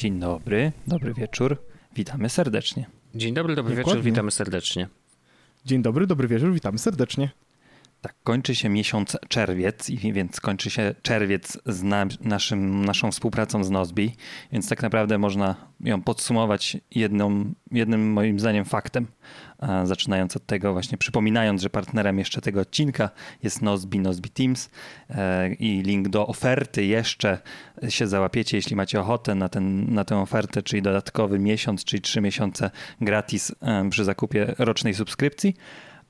Dzień dobry, dobry wieczór. Witamy serdecznie. Dzień dobry, dobry Dokładnie. wieczór, witamy serdecznie. Dzień dobry, dobry wieczór, witamy serdecznie. Tak, kończy się miesiąc czerwiec, więc kończy się czerwiec z na, naszym, naszą współpracą z Nozbi, więc tak naprawdę można ją podsumować jedną, jednym moim zdaniem faktem. Zaczynając od tego właśnie przypominając, że partnerem jeszcze tego odcinka jest Nozbi, Nozbi Teams e, i link do oferty jeszcze się załapiecie, jeśli macie ochotę na, ten, na tę ofertę, czyli dodatkowy miesiąc, czyli trzy miesiące gratis e, przy zakupie rocznej subskrypcji.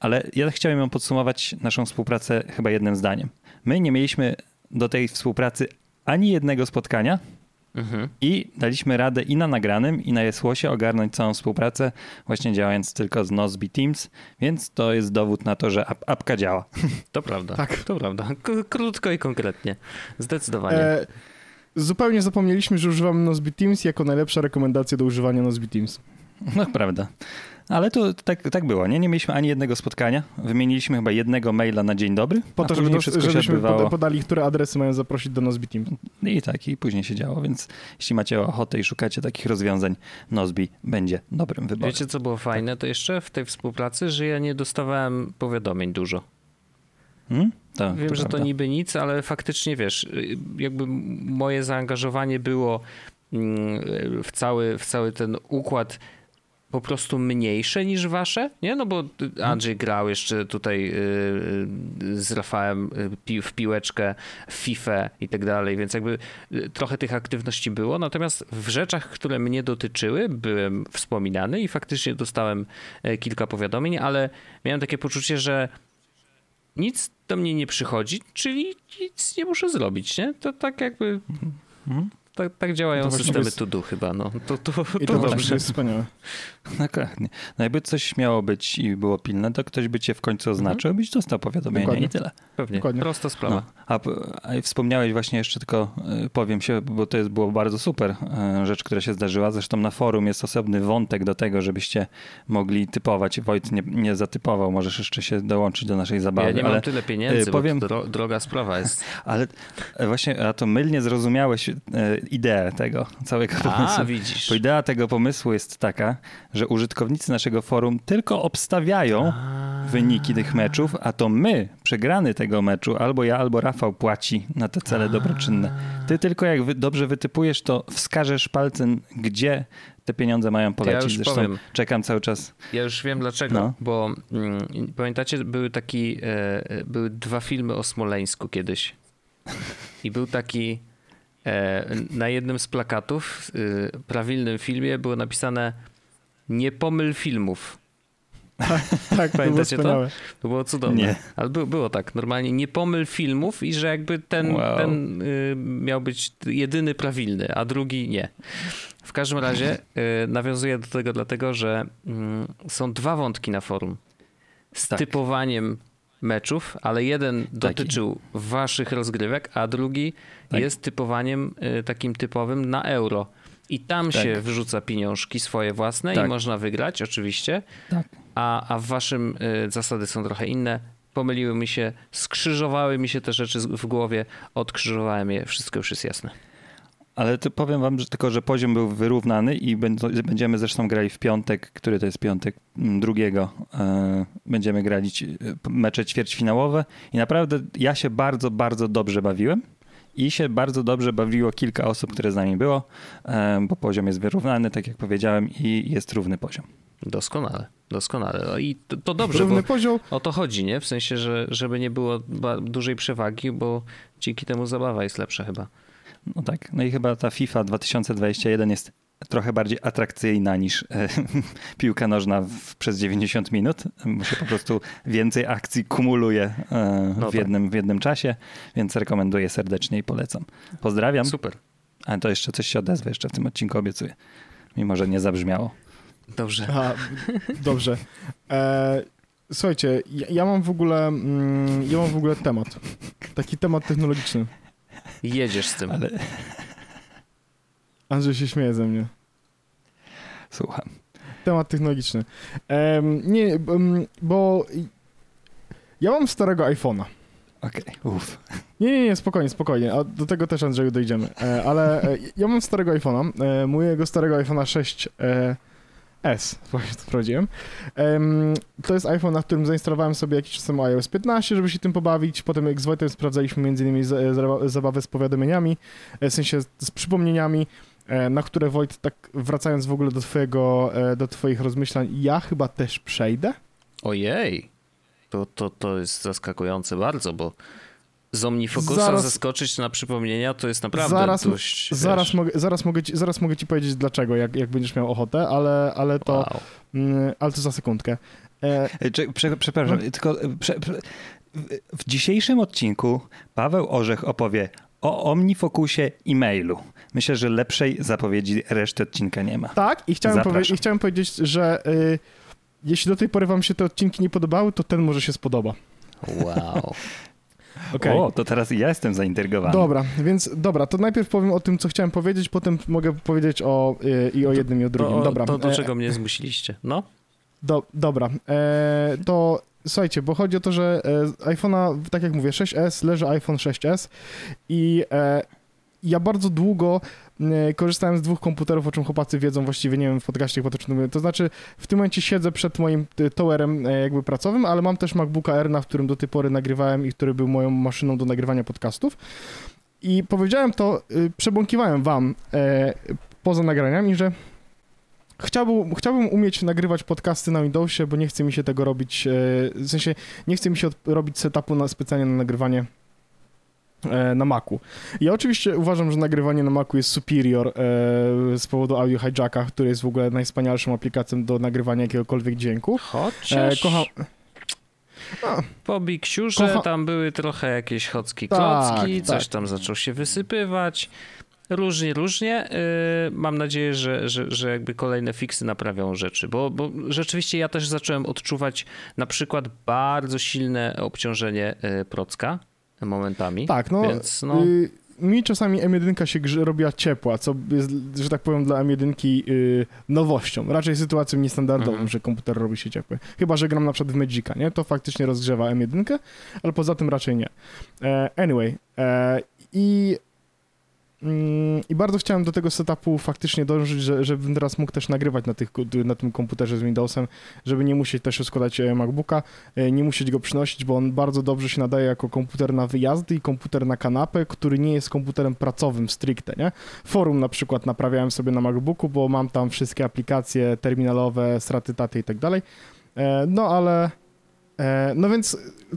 Ale ja chciałem ją podsumować naszą współpracę chyba jednym zdaniem. My nie mieliśmy do tej współpracy ani jednego spotkania Mhm. i daliśmy radę i na nagranym, i na Jesłosie ogarnąć całą współpracę, właśnie działając tylko z Nozbi Teams, więc to jest dowód na to, że ap- apka działa. To prawda, Tak. to prawda. K- krótko i konkretnie. Zdecydowanie. E, zupełnie zapomnieliśmy, że używamy Nozbe Teams jako najlepsza rekomendacja do używania Nozbe Teams. No prawda. Ale to tak, tak było, nie? Nie mieliśmy ani jednego spotkania. Wymieniliśmy chyba jednego maila na dzień dobry. Po to, żeby wszystko się żebyśmy odbywało. poda- podali, które adresy mają zaprosić do Nozbe Teams. I tak, i później się działo, więc jeśli macie ochotę i szukacie takich rozwiązań, Nozbi będzie dobrym wyborem. Wiecie, co było fajne? To jeszcze w tej współpracy, że ja nie dostawałem powiadomień dużo. Hmm? To, Wiem, że to prawda. niby nic, ale faktycznie wiesz, jakby moje zaangażowanie było mm, w cały, w cały ten układ po prostu mniejsze niż wasze, nie? No bo Andrzej grał jeszcze tutaj y, y, z Rafałem y, w piłeczkę, w FIFA i tak dalej, więc jakby y, trochę tych aktywności było, natomiast w rzeczach, które mnie dotyczyły, byłem wspominany i faktycznie dostałem kilka powiadomień, ale miałem takie poczucie, że nic do mnie nie przychodzi, czyli nic nie muszę zrobić, nie? To tak jakby... Mhm. Tak, tak działają To systemy jest- to do chyba, no. To, to, to, I to, właśnie dobrze. jest wspaniałe. Dokładnie. No jakby coś miało być i było pilne, to ktoś by cię w końcu oznaczył, byś dostał powiadomienie Dokładnie. i tyle. Pewnie, Dokładnie. prosta sprawa. No. A, a wspomniałeś właśnie jeszcze tylko, y, powiem się, bo to jest, było bardzo super y, rzecz, która się zdarzyła. Zresztą na forum jest osobny wątek do tego, żebyście mogli typować. Wojt nie, nie zatypował, możesz jeszcze się dołączyć do naszej zabawy. ja nie ale, mam tyle pieniędzy, y, powiem- bo to dro, droga sprawa jest. ale właśnie, a to mylnie zrozumiałeś ideę tego całego pomysłu. A, widzisz. Bo idea tego pomysłu jest taka, że użytkownicy naszego forum tylko obstawiają wyniki tych meczów, a to my, przegrany tego meczu, albo ja, albo Rafał płaci na te cele dobroczynne. Ty tylko jak wy, dobrze wytypujesz, to wskażesz palcem, gdzie te pieniądze mają polecieć. już Zresztą powiem. czekam cały czas. Ja już wiem dlaczego, No. bo mm, pamiętacie, były taki, e, e, były dwa filmy o Smoleńsku kiedyś. I był taki, na jednym z plakatów, e, prawilnym filmie było napisane nie pomyl filmów. Tak, to było Pamiętacie to? wspaniałe. To było cudowne. Nie. Ale było, było tak, normalnie nie pomyl filmów i że jakby ten, Wow. ten y, miał być jedyny prawilny, a drugi nie. W każdym razie y, nawiązuję do tego dlatego, że mm, są dwa wątki na forum. Z Tak. typowaniem meczów, ale jeden dotyczył waszych rozgrywek, a drugi Tak. jest typowaniem y, takim typowym na euro. I tam Tak. się wrzuca pieniążki swoje własne Tak. i można wygrać oczywiście Tak. a, a w waszym y, zasady są trochę inne. Pomyliły mi się, skrzyżowały mi się te rzeczy w głowie, odkrzyżowałem je, wszystko już jest jasne. Ale to powiem wam, że tylko, że poziom był wyrównany i będziemy zresztą grali w piątek, który to jest piątek mm, drugiego. e, Będziemy grali ci- mecze ćwierćfinałowe i naprawdę ja się bardzo, bardzo dobrze bawiłem. I się bardzo dobrze bawiło kilka osób, które z nami było, e, bo poziom jest wyrównany, tak jak powiedziałem, i jest równy poziom. Doskonale, doskonale. No I to, to dobrze, Równy bo poziom. o to chodzi, nie? W sensie, że żeby nie było dużej przewagi, bo dzięki temu zabawa jest lepsza chyba. No tak, no i chyba ta FIFA 2021 jest trochę bardziej atrakcyjna niż e, piłka nożna w, przez 90 minut, bo się po prostu więcej akcji kumuluje e, No w, tak. jednym, w jednym czasie, więc rekomenduję serdecznie i polecam. Pozdrawiam, Super. ale to jeszcze coś się odezwę jeszcze w tym odcinku obiecuję, mimo że nie zabrzmiało. Dobrze. Aha, dobrze. E, słuchajcie, ja, ja mam w ogóle mm, ja mam w ogóle temat. Taki temat technologiczny. Jedziesz z tym. Ale Andrzej się śmieje ze mnie. słucham. Temat technologiczny. Em, nie, em, bo ja mam starego iPhone'a. Okej, uff. Nie, nie, nie, spokojnie, spokojnie. A do tego też, Andrzeju, dojdziemy. E, ale e, ja mam starego iPhone'a, e, mojego starego iPhone'a 6 e, S, właśnie to sprawdziłem. Em, to jest iPhone, na którym zainstalowałem sobie jakiś czas temu iOS 15, żeby się tym pobawić. Potem jak z Wojtem sprawdzaliśmy m.in. z- zabawę z powiadomieniami, e, w sensie z, przypomnieniami, e, na które Wojt, tak wracając w ogóle do twojego, e, do twoich rozmyślań, ja chyba też przejdę. Ojej. To, to, to jest zaskakujące bardzo, bo z OmniFocusa Zaraz- zaskoczyć na przypomnienia to jest naprawdę Zaraz- dość... Zaraz, wiesz, mogę, zaraz, mogę ci, zaraz mogę ci powiedzieć dlaczego, jak, jak będziesz miał ochotę, ale, ale to... Wow. Mm, ale to za sekundkę. E, E, cze- Prze, przepraszam, No. tylko e, prze, prze, w- dzisiejszym odcinku Paweł Orzech opowie o OmniFocusie i mailu. Myślę, że lepszej zapowiedzi reszty odcinka nie ma. tak, i chciałem, powie- i chciałem powiedzieć, że y, jeśli do tej pory wam się te odcinki nie podobały, to ten może się spodoba. Wow. Okej. O, to teraz ja jestem zaintrygowany. Dobra, więc dobra, to najpierw powiem o tym, co chciałem powiedzieć, potem mogę powiedzieć o y, i o jednym i o drugim. To, dobra. to do e, czego mnie zmusiliście? No? Do, dobra, e, to słuchajcie, bo chodzi o to, że e, z iPhone'a, tak jak mówię, 6S, leży iPhone 6S i e, ja bardzo długo e, korzystałem z dwóch komputerów, o czym chłopacy wiedzą właściwie, nie wiem, w podcaście chyba to. To znaczy, w tym momencie siedzę przed moim e, towerem e, jakby pracowym, ale mam też MacBooka Air, na którym do tej pory nagrywałem i który był moją maszyną do nagrywania podcastów. I powiedziałem to, przebąkiwałem wam e, poza nagraniami, że Chciałbym, chciałbym umieć nagrywać podcasty na Windowsie, bo nie chce mi się tego robić, e, w sensie nie chce mi się robić setupu na, specjalnie na nagrywanie e, na Macu. Ja oczywiście uważam, że nagrywanie na Macu jest superior e, z powodu Audio Hijacka, który jest w ogóle najwspanialszą aplikacją do nagrywania jakiegokolwiek dźwięku. E, Chociaż kocham... po Big Siurze Kocha- tam były trochę jakieś chocki Tak, klocki, coś tak. tam zaczął się wysypywać. Różnie, różnie. Yy, mam nadzieję, że, że, że jakby kolejne fiksy naprawią rzeczy, bo, bo rzeczywiście ja też zacząłem odczuwać na przykład bardzo silne obciążenie yy, procka momentami. Tak, no, Więc no, y, mi czasami M1 się grze, robiła ciepła, co jest, że tak powiem, dla M1 y, nowością. Raczej sytuacją niestandardową, Mhm. że komputer robi się ciepły. Chyba, że gram na przykład w Magica, nie? To faktycznie rozgrzewa M1, ale poza tym raczej nie. E, anyway, e, i i bardzo chciałem do tego setupu faktycznie dążyć, że, żebym teraz mógł też nagrywać na, tych, na tym komputerze z Windowsem, żeby nie musieć też składać e, MacBooka, e, nie musieć go przynosić, bo on bardzo dobrze się nadaje jako komputer na wyjazdy i komputer na kanapę, który nie jest komputerem pracowym stricte, nie? Forum na przykład naprawiałem sobie na MacBooku, bo mam tam wszystkie aplikacje terminalowe, straty, taty i tak dalej. E, No ale... e, No więc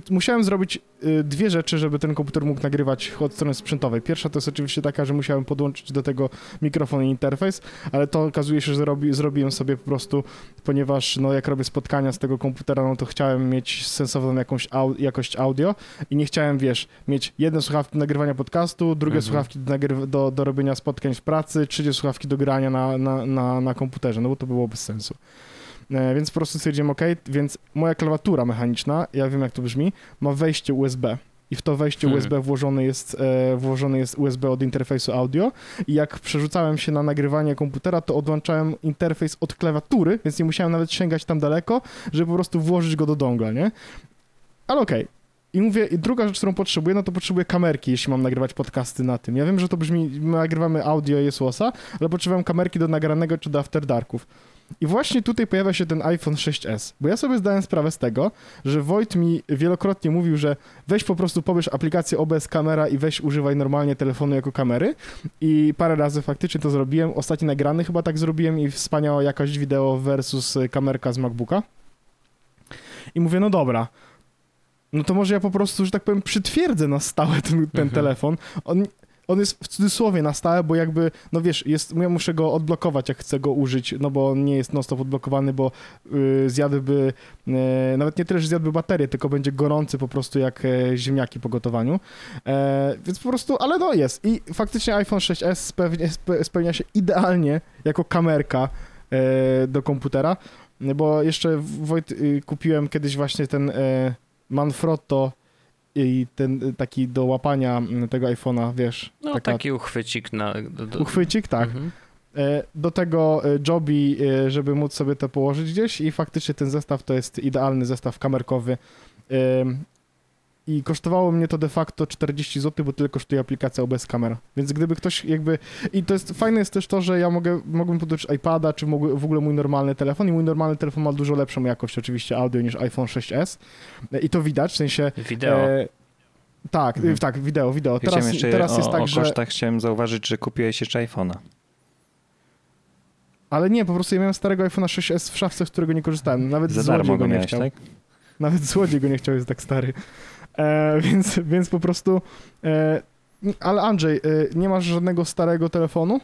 musiałem zrobić y, dwie rzeczy, żeby ten komputer mógł nagrywać od strony sprzętowej. Pierwsza to jest oczywiście taka, że musiałem podłączyć do tego mikrofon i interfejs, ale to okazuje się, że robi, zrobiłem sobie po prostu, ponieważ no jak robię spotkania z tego komputera, no to chciałem mieć sensowną jakąś au jakość audio i nie chciałem, wiesz, mieć jedne słuchawki do nagrywania podcastu, drugie Mhm. słuchawki do, nagry- do, do robienia spotkań w pracy, trzecie słuchawki do grania na, na, na, na komputerze, no bo to było bez sensu. E, Więc po prostu stwierdziłem, OK, więc moja klawiatura mechaniczna, ja wiem jak to brzmi, ma wejście USB. I w to wejście Hmm. USB włożony jest, e, włożony jest USB od interfejsu audio. I jak przerzucałem się na nagrywanie komputera, to odłączałem interfejs od klawiatury, więc nie musiałem nawet sięgać tam daleko, żeby po prostu włożyć go do dongla, nie? Ale okej. I mówię, i druga rzecz, którą potrzebuję, no to potrzebuję kamerki, jeśli mam nagrywać podcasty na tym. Ja wiem, że to brzmi, my nagrywamy audio i Jesłosa, ale potrzebuję kamerki do nagranego czy do After Darków. I właśnie tutaj pojawia się ten iPhone 6s, bo ja sobie zdałem sprawę z tego, że Wojt mi wielokrotnie mówił, że weź po prostu pobierz aplikację OBS Kamera i weź używaj normalnie telefonu jako kamery i parę razy faktycznie to zrobiłem. Ostatni nagrany chyba tak zrobiłem i wspaniała jakość wideo versus kamerka z MacBooka. I mówię, no dobra, no to może ja po prostu, że tak powiem, przytwierdzę na stałe ten, ten Mhm. telefon. On, on jest w cudzysłowie na stałe, bo jakby, no wiesz, jest, ja muszę go odblokować, jak chcę go użyć, no bo on nie jest non-stop odblokowany, bo y, zjadłby, y, nawet nie tyle, że zjadłby baterię, tylko będzie gorący po prostu jak e, ziemniaki po gotowaniu. E, więc po prostu, ale no jest. I faktycznie iPhone 6s spełnia, spe- spełnia się idealnie jako kamerka e, do komputera, bo jeszcze Wojt y, kupiłem kiedyś właśnie ten Manfrotto i ten y, taki do łapania mm, tego iPhone'a, wiesz. No taka, taki uchwycik na... Do, do... Uchwycik, tak. Mhm. E, Do tego e, Joby, e, żeby móc sobie to położyć gdzieś i faktycznie ten zestaw to jest idealny zestaw kamerkowy. I kosztowało mnie to de facto 40 zł, bo tyle kosztuje aplikacja OBS Camera. Więc gdyby ktoś jakby... I to jest fajne jest też to, że ja mogę, mogłem podłączyć iPada, czy mogę, w ogóle mój normalny telefon i mój normalny telefon ma dużo lepszą jakość oczywiście audio niż iPhone 6s. E, I to widać, w sensie... Wideo. E, tak, Mhm. tak, wideo, wideo. Ja Teraz, chciałem jeszcze teraz o, jest tak, o że... kosztach chciałem zauważyć, że kupiłeś jeszcze iPhone'a. Ale nie, po prostu ja miałem starego iPhone'a 6s w szafce, z którego nie korzystałem. Nawet Za złodziej darmo go go nie miałeś, chciał. tak? Nawet złodziej go nie chciał, jest tak stary. E, więc, więc po prostu... E, ale Andrzej, e, nie masz żadnego starego telefonu?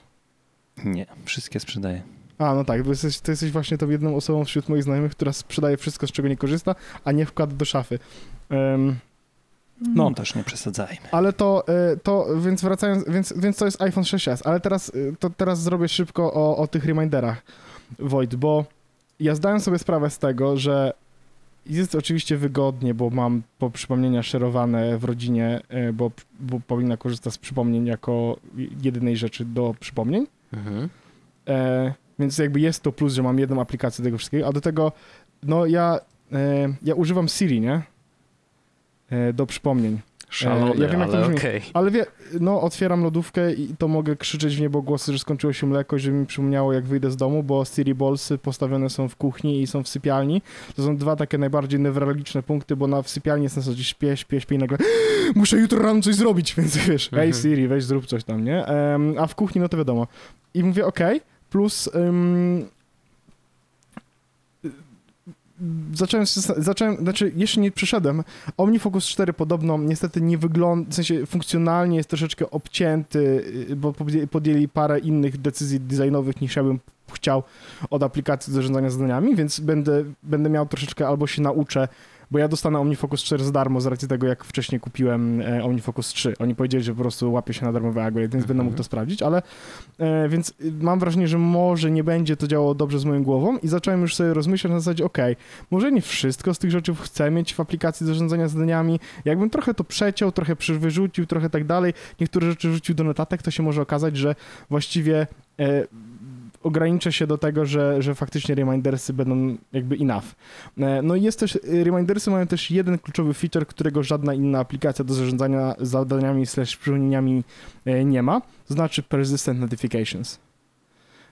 Nie, wszystkie sprzedaję. A, no tak, bo jesteś, ty jesteś właśnie tą jedną osobą wśród moich znajomych, która sprzedaje wszystko, z czego nie korzysta, a nie wkłada do szafy. No No. też nie przesadzajmy. ale to, e, to, więc wracając, więc, więc to jest iPhone 6s, ale teraz, e, to teraz zrobię szybko o, o tych reminderach, Wojt, bo ja zdałem sobie sprawę z tego, że jest oczywiście wygodnie, bo mam po przypomnienia szerowane w rodzinie, e, bo, bo Paulina korzysta z przypomnień jako jedynej rzeczy do przypomnień, Mhm. E, więc jakby jest to plus, że mam jedną aplikację tego wszystkiego, a do tego, no ja, e, ja używam Siri, nie? E, do przypomnień. Szalony, ja wiem, ale okej. Ale wie, no otwieram lodówkę i to mogę krzyczeć w niebogłosy, że skończyło się mleko, i żeby mi przypomniało, jak wyjdę z domu, bo Siri Ballsy postawione są w kuchni i są w sypialni. To są dwa takie najbardziej newralgiczne punkty, bo na w sypialni jest na zasadzie śpię, śpię, śpię i nagle muszę jutro rano coś zrobić, więc wiesz, Mhm. hej Siri, weź zrób coś tam, nie? Em, a w kuchni, no to wiadomo. I mówię, okej, plus... ym, Zacząłem, zacząłem, znaczy jeszcze nie przyszedłem. OmniFocus 4 podobno niestety nie wygląda, w sensie funkcjonalnie jest troszeczkę obcięty, y, bo podjęli parę innych decyzji designowych niż ja bym chciał od aplikacji do zarządzania zadaniami, więc będę, będę miał troszeczkę albo się nauczę, bo ja dostanę OmniFocus 4 za darmo z racji tego, jak wcześniej kupiłem e, OmniFocus 3. Oni powiedzieli, że po prostu łapie się na darmowy algorytm, więc będę mógł to sprawdzić, ale e, więc y, mam wrażenie, że może nie będzie to działało dobrze z moją głową i zacząłem już sobie rozmyślać na zasadzie, okej, może nie wszystko z tych rzeczy chcę mieć w aplikacji do zarządzania zadaniami, jakbym trochę to przeciął, trochę wyrzucił, trochę tak dalej, niektóre rzeczy rzucił do notatek, to się może okazać, że właściwie e, ograniczę się do tego, że, że faktycznie remindersy będą jakby enough. E, No i jest też, y, remindersy mają też jeden kluczowy feature, którego żadna inna aplikacja do zarządzania zadaniami slash przypomnieniami e, nie ma, to znaczy persistent notifications.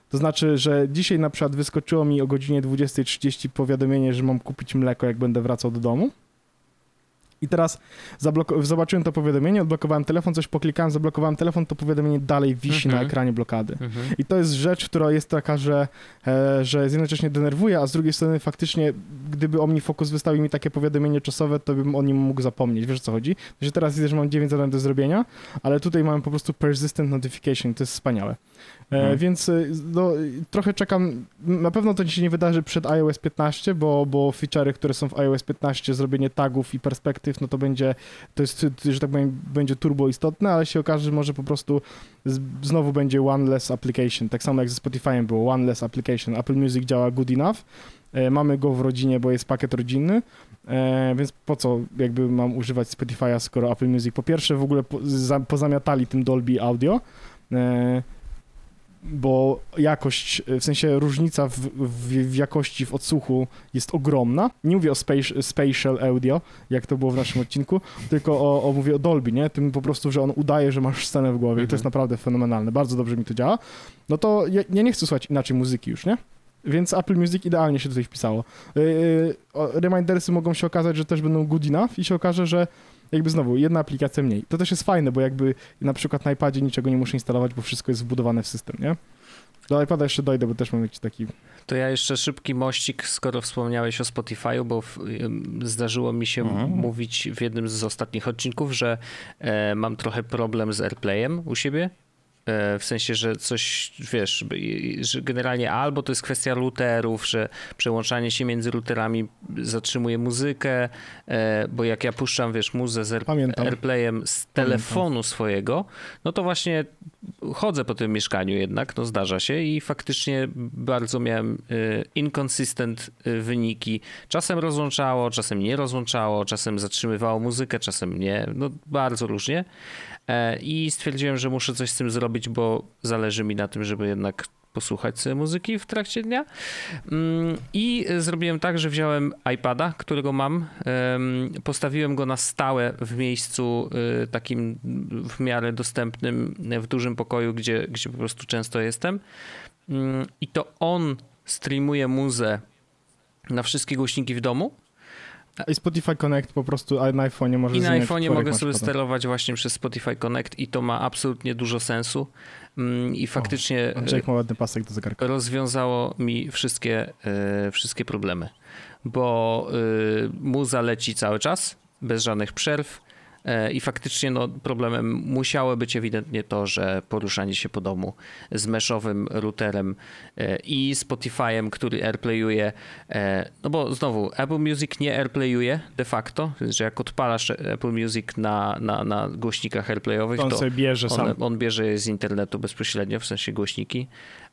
To znaczy, że dzisiaj na przykład wyskoczyło mi o godzinie 20.30 powiadomienie, że mam kupić mleko, jak będę wracał do domu. I teraz zobaczyłem to powiadomienie, odblokowałem telefon, coś poklikałem, zablokowałem telefon, to powiadomienie dalej wisi Mhm. na ekranie blokady. Mhm. I to jest rzecz, która jest taka, że, e, że jednocześnie denerwuje, a z drugiej strony faktycznie, gdyby OmniFocus wystawił mi takie powiadomienie czasowe, to bym o nim mógł zapomnieć. Wiesz o co chodzi? Że teraz widzę, że mam 9 zadań do zrobienia, ale tutaj mam po prostu persistent notification, to jest wspaniałe. E, Mhm. Więc e, no, że czekam, na pewno to się nie wydarzy przed iOS 15, bo, bo feature'y, które są w iOS 15, zrobienie tagów i perspektyw, no to będzie, to jest, że tak powiem, będzie turbo istotne, ale się okaże, że może po prostu znowu będzie one less application, tak samo jak ze Spotify'em było, one less application. Apple Music działa good enough, e, mamy go w rodzinie, bo jest pakiet rodzinny, e, więc po co jakby mam używać Spotify'a, skoro Apple Music po pierwsze w ogóle po, za, pozamiatali tym Dolby Audio, e, bo jakość, w sensie różnica w, w, w jakości, w odsłuchu jest ogromna. Nie mówię o space, spatial audio, jak to było w naszym odcinku, tylko o, o mówię o Dolby, nie? Tym po prostu, że on udaje, że masz scenę w głowie i to Mhm. jest naprawdę fenomenalne. Bardzo dobrze mi to działa. No to ja, ja nie chcę słuchać inaczej muzyki już, nie? Więc Apple Music idealnie się tutaj wpisało. Yy, remindersy mogą się okazać, że też będą good enough i się okaże, że jakby znowu jedna aplikacja mniej. To też jest fajne, bo jakby na przykład na iPadzie niczego nie muszę instalować, bo wszystko jest wbudowane w system, nie? Do iPada jeszcze dojdę, bo też mam jakiś taki... To ja jeszcze szybki mościk, skoro wspomniałeś o Spotify'u, bo w, zdarzyło mi się Mhm. mówić w jednym z ostatnich odcinków, że e, mam trochę problem z AirPlayem u siebie. E, w sensie, że coś, wiesz, że generalnie albo to jest kwestia routerów, że przełączanie się między routerami zatrzymuje muzykę, e, bo jak ja puszczam, wiesz, muzę z AirPlayem z telefonu Pamiętam. swojego, no to właśnie chodzę po tym mieszkaniu jednak, no zdarza się i faktycznie bardzo miałem e, inconsistent wyniki. Czasem rozłączało, czasem nie rozłączało, czasem zatrzymywało muzykę, czasem nie, no bardzo różnie. E, i stwierdziłem, że muszę coś z tym zrobić, bo zależy mi na tym, żeby jednak posłuchać sobie muzyki w trakcie dnia. Mm, I zrobiłem tak, że wziąłem iPada, którego mam, postawiłem go na stałe w miejscu y, takim w miarę dostępnym w dużym pokoju, gdzie, gdzie po prostu często jestem. Mm, I to on streamuje muzę na wszystkie głośniki w domu i Spotify Connect po prostu na iPhone'ie może I na iPhone'ie mogę sobie sterować właśnie przez Spotify Connect i to ma absolutnie dużo sensu. Mm, I faktycznie o, Jake ma ładny pasek do zegarka. rozwiązało mi wszystkie, e, wszystkie problemy. Bo y, muza leci cały czas, bez żadnych przerw E, I faktycznie no, problemem musiało być ewidentnie to, że poruszanie się po domu z meszowym routerem e, i Spotify'em, który AirPlayuje, e, no bo znowu Apple Music nie AirPlayuje de facto, że jak odpalasz Apple Music na, na, na głośnikach AirPlayowych, to on, sobie bierze on, on bierze je z internetu bezpośrednio, w sensie głośniki,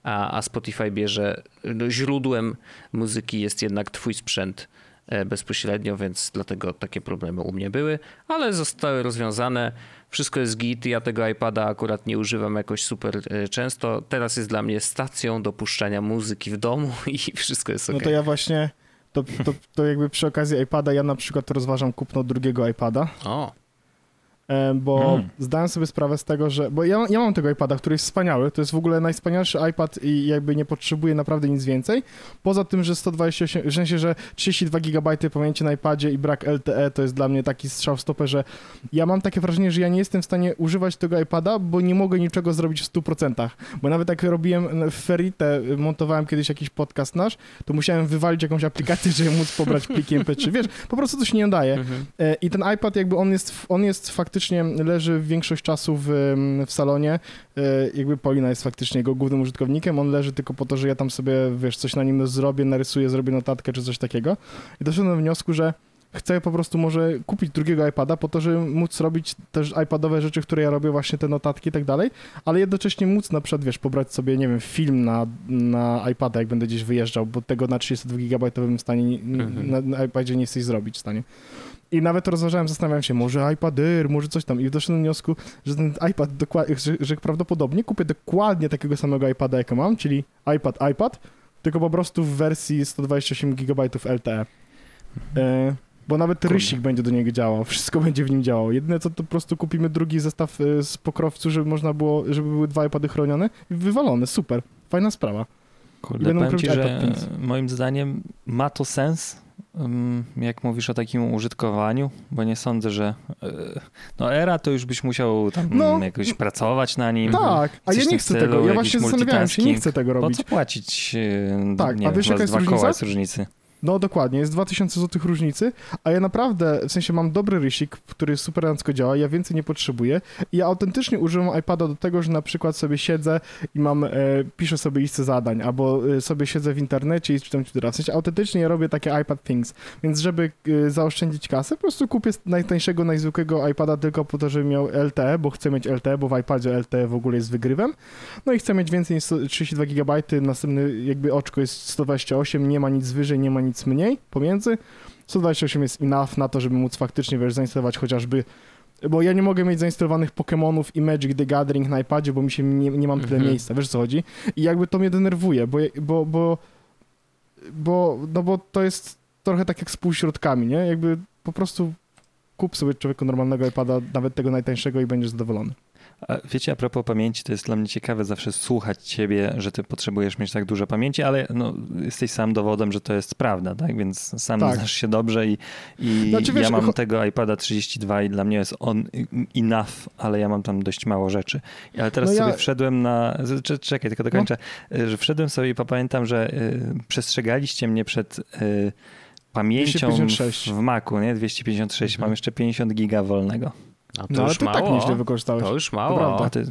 a, a Spotify bierze, no, źródłem muzyki jest jednak twój sprzęt E, bezpośrednio, więc dlatego takie problemy u mnie były, ale zostały rozwiązane. Wszystko jest git. Ja tego iPada akurat nie używam jakoś super e, często. Teraz jest dla mnie stacją do puszczania muzyki w domu i wszystko jest ok. No to ja właśnie, to, to, to jakby przy okazji iPada, ja na przykład rozważam kupno drugiego iPada. O. E, bo mm. zdałem sobie sprawę z tego, że. Bo ja, ja mam tego iPada, który jest wspaniały. To jest w ogóle najwspanialszy iPad i jakby nie potrzebuje naprawdę nic więcej. Poza tym, że 128, w sensie, że 32 GB pamięci na iPadzie i brak LTE to jest dla mnie taki strzał w stopę, że ja mam takie wrażenie, że ja nie jestem w stanie używać tego iPada, bo nie mogę niczego zrobić w 100%. Bo nawet jak robiłem w Ferite, montowałem kiedyś jakiś podcast nasz, to musiałem wywalić jakąś aplikację, żeby móc pobrać pliki MP3. Wiesz, po prostu to się nie nadaje. Mhm. E, I ten iPad jakby on jest, on jest faktycznie faktycznie leży większość czasu w, w salonie. E, jakby Paulina jest faktycznie jego głównym użytkownikiem, on leży tylko po to, że ja tam sobie, wiesz, coś na nim zrobię, narysuję, zrobię notatkę czy coś takiego. I doszedłem do wniosku, że chcę po prostu może kupić drugiego iPada po to, żeby móc robić też iPadowe rzeczy, które ja robię, właśnie te notatki i tak dalej, ale jednocześnie móc na przykład, wiesz, pobrać sobie, nie wiem, film na, na iPada, jak będę gdzieś wyjeżdżał, bo tego na 32 GB stanie, mhm. na, na iPadzie nie jesteś zrobić w stanie. I nawet rozważałem, zastanawiałem się, może iPad Air, może coś tam. I doszedłem do wniosku, że ten iPad, że, że prawdopodobnie kupię dokładnie takiego samego iPada, jak mam, czyli iPad, iPad, tylko po prostu w wersji 128 GB LTE. E, bo nawet Kurde. rysik będzie do niego działał, wszystko będzie w nim działało. Jedyne co to po prostu kupimy drugi zestaw e, z pokrowcu, żeby można było, żeby były dwa iPady chronione i wywalone, super, fajna sprawa. Kurde, powiem ci, że moim zdaniem ma to sens, jak mówisz o takim użytkowaniu, bo nie sądzę, że e, no era to już byś musiał tam no, jakoś pracować na nim. Tak, a ja nie chcę tego, ja właśnie zastanawiałem się, nie chcę tego robić. Po co płacić e, tak, nie, a wiesz jaka jest różnica? różnicy? No dokładnie, jest 2000 zł różnicy, a ja naprawdę, w sensie mam dobry rysik, który super elegancko działa, ja więcej nie potrzebuję i ja autentycznie używam iPada do tego, że na przykład sobie siedzę i mam, e, piszę sobie listę zadań, albo e, sobie siedzę w internecie i czytam Twittera, w sensie autentycznie ja robię takie iPad Things, więc żeby e, zaoszczędzić kasę, po prostu kupię najtańszego, najzwykłego iPada tylko po to, żeby miał LTE, bo chcę mieć LTE, bo w iPadzie LTE w ogóle jest wygrywem, no i chcę mieć więcej niż 32 GB, następny jakby oczko jest 128, nie ma nic wyżej, nie ma nic nic mniej pomiędzy. 128 jest enough na to, żeby móc faktycznie, wiesz, zainstalować chociażby bo ja nie mogę mieć zainstalowanych Pokémonów i Magic the Gathering na iPadzie, bo mi się nie, nie mam tyle mhm. miejsca, wiesz co chodzi? I jakby to mnie denerwuje, bo, bo, bo, bo, no bo to jest trochę tak jak z półśrodkami, nie? Jakby po prostu kup sobie człowieku normalnego iPada, nawet tego najtańszego i będziesz zadowolony. Wiecie, a propos pamięci, to jest dla mnie ciekawe zawsze słuchać ciebie, że ty potrzebujesz mieć tak dużo pamięci, ale no, jesteś sam dowodem, że to jest prawda, tak? Więc sam tak. znasz się dobrze i, i znaczy, wiesz, ja mam tego iPada 32 i dla mnie jest on enough, ale ja mam tam dość mało rzeczy. Ale teraz no sobie ja... wszedłem na... Czekaj, tylko dokończę. No. Że wszedłem sobie i pamiętam, że y, przestrzegaliście mnie przed... Y, pamięcią 256. w Macu, nie? 256, mhm. mam jeszcze 50 giga wolnego. A to No ale ty mało. tak nieźle wykorzystałeś. to już To mało. A ty,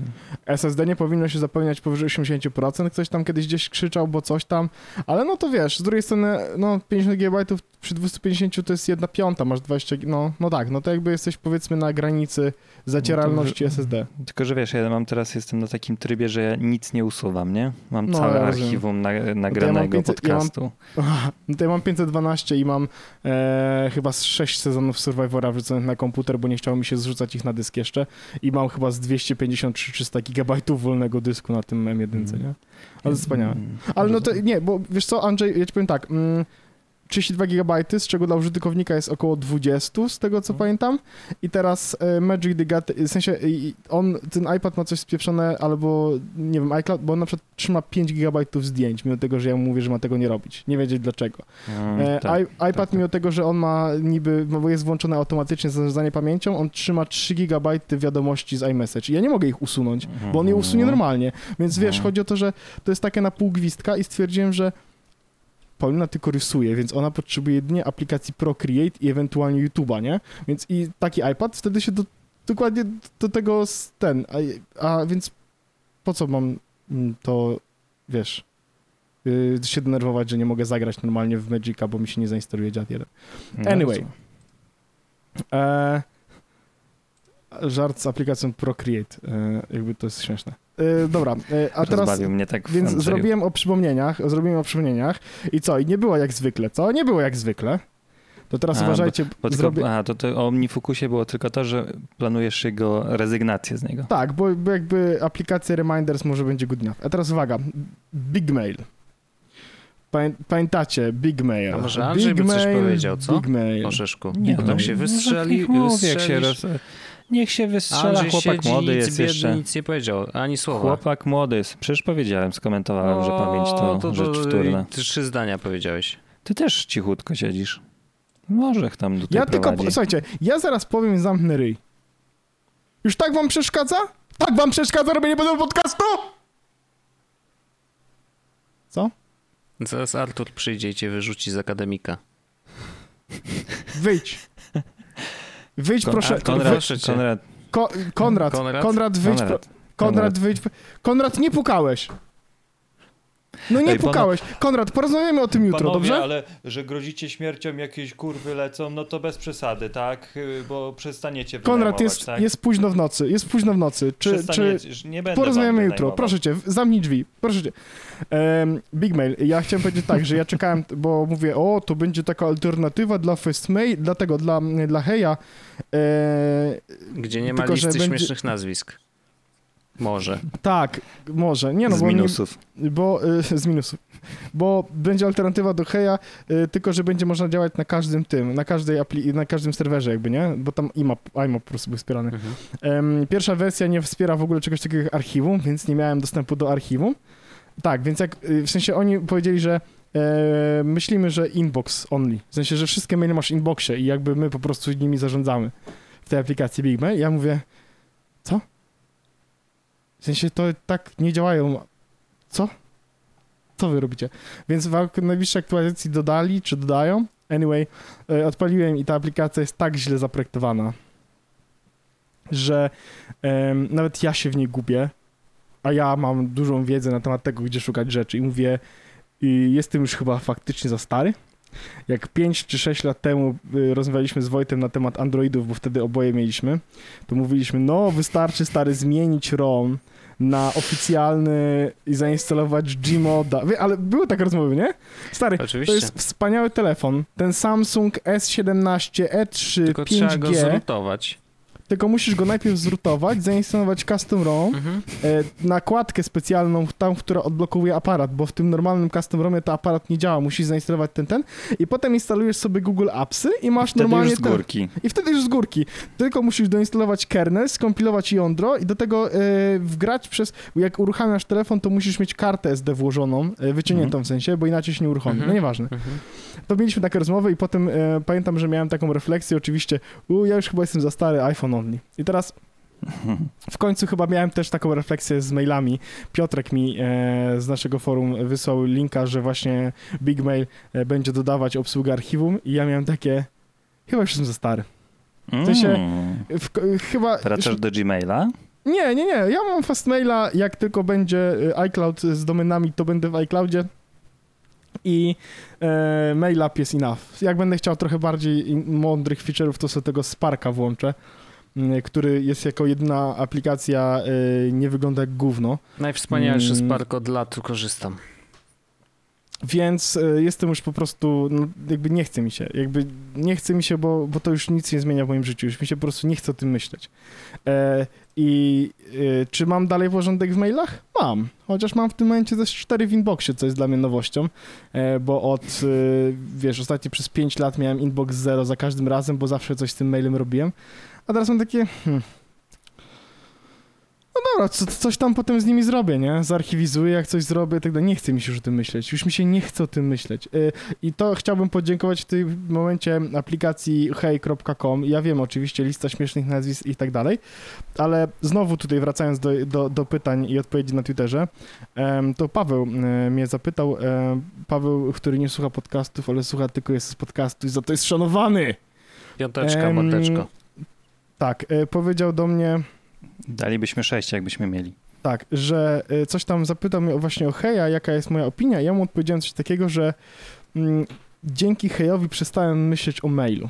SSD nie powinno się zapełniać powyżej 80%, ktoś tam kiedyś gdzieś krzyczał, bo coś tam, ale no to wiesz, z drugiej strony, no 50 GB przy 250 to jest jedna piąta, masz 20, no, no tak, no to jakby jesteś powiedzmy na granicy zacieralności No to- SSD. tylko, że wiesz, ja mam teraz, jestem na takim trybie, że ja nic nie usuwam, nie? Mam No, całe ja archiwum na, nagranego 500 ja mam- podcastu. No to ja mam 512 i mam e, chyba z 6 sezonów Survivora wrzuconych na komputer, bo nie chciało mi się zrzucać ich na dysk jeszcze i mam chyba z 250-300 GB wolnego dysku na tym M1, nie? Ale wspaniałe. Mm, Ale no to nie, bo wiesz co, Andrzej, ja ci powiem tak. Mm, 32 GB, z czego dla użytkownika jest około 20, z tego co Mhm. pamiętam. I teraz e, Magic the Gathering, w sensie on, ten iPad ma coś spieprzone, albo nie wiem, iCloud, bo on na przykład trzyma 5 GB zdjęć, mimo tego, że ja mu mówię, że ma tego nie robić. Nie wiedzieć dlaczego. Mm, E, tak, i, iPad, tak. mimo tego, że on ma niby, bo jest włączone automatycznie zarządzanie pamięcią, on trzyma 3 GB wiadomości z iMessage. I ja nie mogę ich usunąć bo on je usunie Mhm. normalnie. Więc wiesz, chodzi o to, że to jest takie na pół gwizdka i stwierdziłem, że Paulina tylko rysuje, więc ona potrzebuje jedynie aplikacji Procreate i ewentualnie YouTube'a, nie? Więc i taki iPad wtedy się do, dokładnie do tego ten, a, a więc po co mam mm, to, wiesz, yy, się denerwować, że nie mogę zagrać normalnie w Magica, bo mi się nie zainstaluje Jad 1. No, Anyway. E, żart z aplikacją Procreate, e, jakby to jest śmieszne. E, dobra, e, a teraz... Tak Więc Andrzeju. zrobiłem o przypomnieniach, zrobiłem o przypomnieniach i co? I nie było jak zwykle, co? Nie było jak zwykle. To teraz A, uważajcie, Bo tylko, zrobię... A, to, to o Omnifocusie było tylko to, że planujesz jego rezygnację z niego. Tak, bo, bo jakby aplikacja Reminders może będzie good enough. A teraz uwaga, Big Mail. Pamię, pamiętacie, Big Mail. A może Andrzej Big by coś Mail, powiedział, co? Big Mail. Orzeszku. Nie, Bo no, tak się wystrzeli, niech mówi, jak się wystrzelisz. roz... Niech się wystrzela, Andrzej chłopak siedzi, młody jest biedny, jeszcze. nic nie powiedział, ani słowa. Chłopak młody jest. Przecież powiedziałem, skomentowałem, że pamięć to, rzecz wtórna. Ty trzy zdania powiedziałeś. Ty też cichutko siedzisz. Może tam tutaj Ja tylko, prowadzi. słuchajcie, ja zaraz powiem i zamknę ryj. Już tak wam przeszkadza? Tak wam przeszkadza robienie tego podcastu? Co? Zaraz Artur przyjdzie i cię wyrzuci z akademika. Wyjdź. Wyjdź Kon- proszę. Konrad, proszę. Konrad, Ko Konrad, Konrad? Konrad, wyjdź. Pro Konrad. Konrad, wyjdź. Konrad, nie pukałeś. No nie Ej, pana- pukałeś. Konrad, porozmawiamy o tym jutro, Panowie, dobrze? ale że grozicie śmiercią, jakieś kurwy lecą, no to bez przesady, tak? Y, Bo przestaniecie Konrad, jest, tak? jest późno w nocy. Jest późno w nocy. Czy, czy nie będę porozmawiamy jutro? Proszę cię, zamknij drzwi. Proszę cię. Em, Big Mail. Ja chciałem powiedzieć tak, że ja czekałem, bo mówię, o, to będzie taka alternatywa dla Fast Mail, dlatego dla, dla Heja. E, Gdzie nie ma Tylko, listy będzie- śmiesznych nazwisk. Może. tak, może. Nie no, z bo nie, minusów. Bo y, z minusów. Bo będzie alternatywa do Heja, y, tylko że będzie można działać na każdym tym, na każdej apli- na każdym serwerze jakby, nie? Bo tam IMAP, IMAP po prostu był wspierany. Mhm. Em, pierwsza wersja nie wspiera w ogóle czegoś takiego jak archiwum, więc nie miałem dostępu do archiwum. Tak, więc jak, y, w sensie oni powiedzieli, że e, myślimy, że inbox only. W sensie, że wszystkie maile masz w inboxie i jakby my po prostu nimi zarządzamy w tej aplikacji Big Mail. Ja mówię, co? W sensie to tak nie działają. Co? Co wy robicie? Więc w najbliższej aktualizacji dodali, czy dodają. Anyway, e, odpaliłem i ta aplikacja jest tak źle zaprojektowana, że em, nawet ja się w niej gubię, a ja mam dużą wiedzę na temat tego, gdzie szukać rzeczy i mówię, y, jestem już chyba faktycznie za stary. Jak 5 czy 6 lat temu y, rozmawialiśmy z Wojtem na temat Androidów, bo wtedy oboje mieliśmy, to mówiliśmy, no wystarczy stary zmienić ROM na oficjalny i zainstalować Gmoda. Ale były takie rozmowy, nie? Stary, Oczywiście. to jest wspaniały telefon. Ten Samsung S17 E3 Tylko trzeba go 5G, zrutować. Tylko musisz go najpierw zrutować, zainstalować custom ROM, Mhm. e, nakładkę specjalną, tam, która odblokowuje aparat, bo w tym normalnym custom ROMie to aparat nie działa, musisz zainstalować ten, ten i potem instalujesz sobie Google Appsy i masz Wtedy normalnie już z ten- górki. i wtedy już z górki. Tylko musisz doinstalować kernel, skompilować jądro i do tego e, wgrać przez... Jak uruchamiasz telefon, to musisz mieć kartę SD włożoną, e, wyciągniętą w sensie, bo inaczej się nie uruchomi. Mhm. No nieważne. Mhm. To mieliśmy takie rozmowy i potem e, pamiętam, że miałem taką refleksję oczywiście, u, ja już chyba jestem za stary, iPhone only. I teraz w końcu chyba miałem też taką refleksję z mailami. Piotrek mi e, z naszego forum wysłał linka, że właśnie Big Mail e, będzie dodawać obsługę archiwum i ja miałem takie, chyba już jestem za stary. Mm. sensie- W, chyba... Wracasz do Gmaila? Nie, nie, nie. Ja mam Fastmaila, jak tylko będzie y, iCloud z domenami, to będę w iCloudzie i e, mail app jest enough. Jak będę chciał trochę bardziej mądrych feature'ów, to sobie tego Sparka włączę, który jest jako jedyna aplikacja, y, nie wygląda jak gówno. Najwspanialszy Mm. Spark od lat korzystam. Więc y, jestem już po prostu, no, jakby nie chce mi się, jakby nie chce mi się, bo, bo to już nic nie zmienia w moim życiu, już mi się po prostu nie chce o tym myśleć. E, I y, czy mam dalej porządek w mailach? Mam, chociaż mam w tym momencie też 4 w inboxie, co jest dla mnie nowością, e, bo od, wiesz, ostatnio przez 5 lat miałem inbox zero za każdym razem, bo zawsze coś z tym mailem robiłem, a teraz mam takie, hmm, no dobra, co, coś tam potem z nimi zrobię, nie? Zarchiwizuję, jak coś zrobię, tak dalej. Nie chce mi się już o tym myśleć. Już mi się nie chce o tym myśleć. Y, I to chciałbym podziękować w tym momencie aplikacji hej.com. Ja wiem, oczywiście, lista śmiesznych nazwisk i tak dalej, ale znowu tutaj wracając do, do, do pytań i odpowiedzi na Twitterze, em, to Paweł e, mnie zapytał, Paweł, który nie słucha podcastów, ale słucha tylko jest z podcastu i za to jest szanowany. Piąteczka, mordeczko. Tak, e, powiedział do mnie, Dalibyśmy sześć, jakbyśmy mieli. Tak, że y, coś tam zapytał mnie właśnie o Heja, jaka jest moja opinia. Ja mu odpowiedziałem coś takiego, że mm, dzięki Hejowi przestałem myśleć o mailu.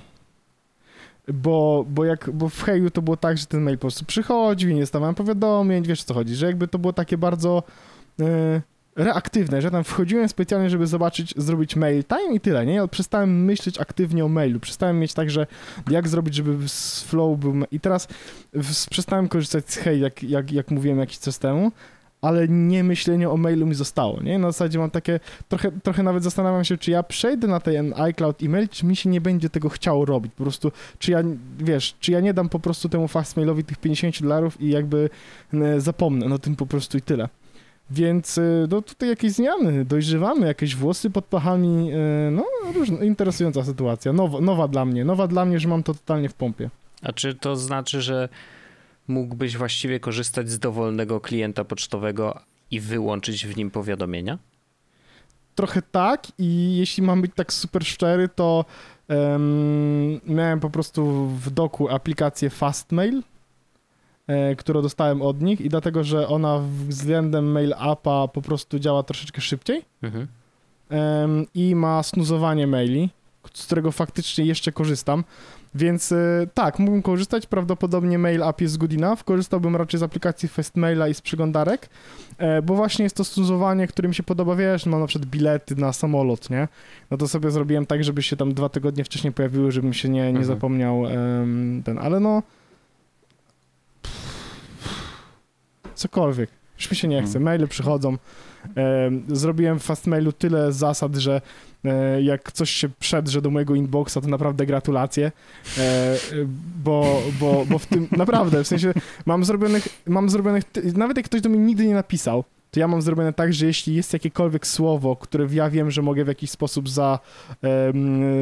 Bo, bo, jak, bo w Heju to było tak, że ten mail po prostu przychodził i nie dostawałem powiadomień, wiesz co chodzi, że jakby to było takie bardzo y, reaktywne, że tam wchodziłem specjalnie, żeby zobaczyć, zrobić mail time i tyle, nie? Przestałem myśleć aktywnie o mailu, przestałem mieć tak, że jak zrobić, żeby z flow był... I teraz przestałem korzystać z Hej, jak, jak, jak mówiłem jakiś czas temu, ale nie myślenie o mailu mi zostało, nie? Na zasadzie mam takie, trochę, trochę nawet zastanawiam się, czy ja przejdę na ten iCloud e-mail, czy mi się nie będzie tego chciało robić, po prostu, czy ja, wiesz, czy ja nie dam po prostu temu fastmailowi tych 50 dolarów i jakby zapomnę, no tym po prostu i tyle. Więc e, no tutaj jakieś zmiany, dojrzewamy, jakieś włosy pod pachami, e, no różna, interesująca sytuacja, nowa, nowa dla mnie, nowa dla mnie, że mam to totalnie w pompie. A czy to znaczy, że mógłbyś właściwie korzystać z dowolnego klienta pocztowego i wyłączyć w nim powiadomienia? trochę tak i jeśli mam być tak super szczery, to em, miałem po prostu w doku aplikację Fastmail, którą dostałem od nich i dlatego, że ona względem mail appa po prostu działa troszeczkę szybciej Mhm. i ma snuzowanie maili, z którego faktycznie jeszcze korzystam. Więc e, tak, mógłbym korzystać. Prawdopodobnie mail app jest good enough. Korzystałbym raczej z aplikacji Fastmaila i z przeglądarek, e, bo właśnie jest to snuzowanie, które mi się podoba. Wiesz, mam na przykład bilety na samolot, nie? No to sobie zrobiłem tak, żeby się tam dwa tygodnie wcześniej pojawiły, żebym się nie, nie Mhm. zapomniał em, ten, ale no. Cokolwiek. Już mi się nie chce. Mhm. Maile przychodzą. Em, Zrobiłem w Fastmailu tyle zasad, że e, jak coś się przedrze do mojego inboxa, to naprawdę gratulacje, e, bo, bo, bo w tym, naprawdę, w sensie mam zrobionych, mam zrobionych, nawet jak ktoś do mnie nigdy nie napisał, to ja mam zrobione tak, że jeśli jest jakiekolwiek słowo, które ja wiem, że mogę w jakiś sposób za,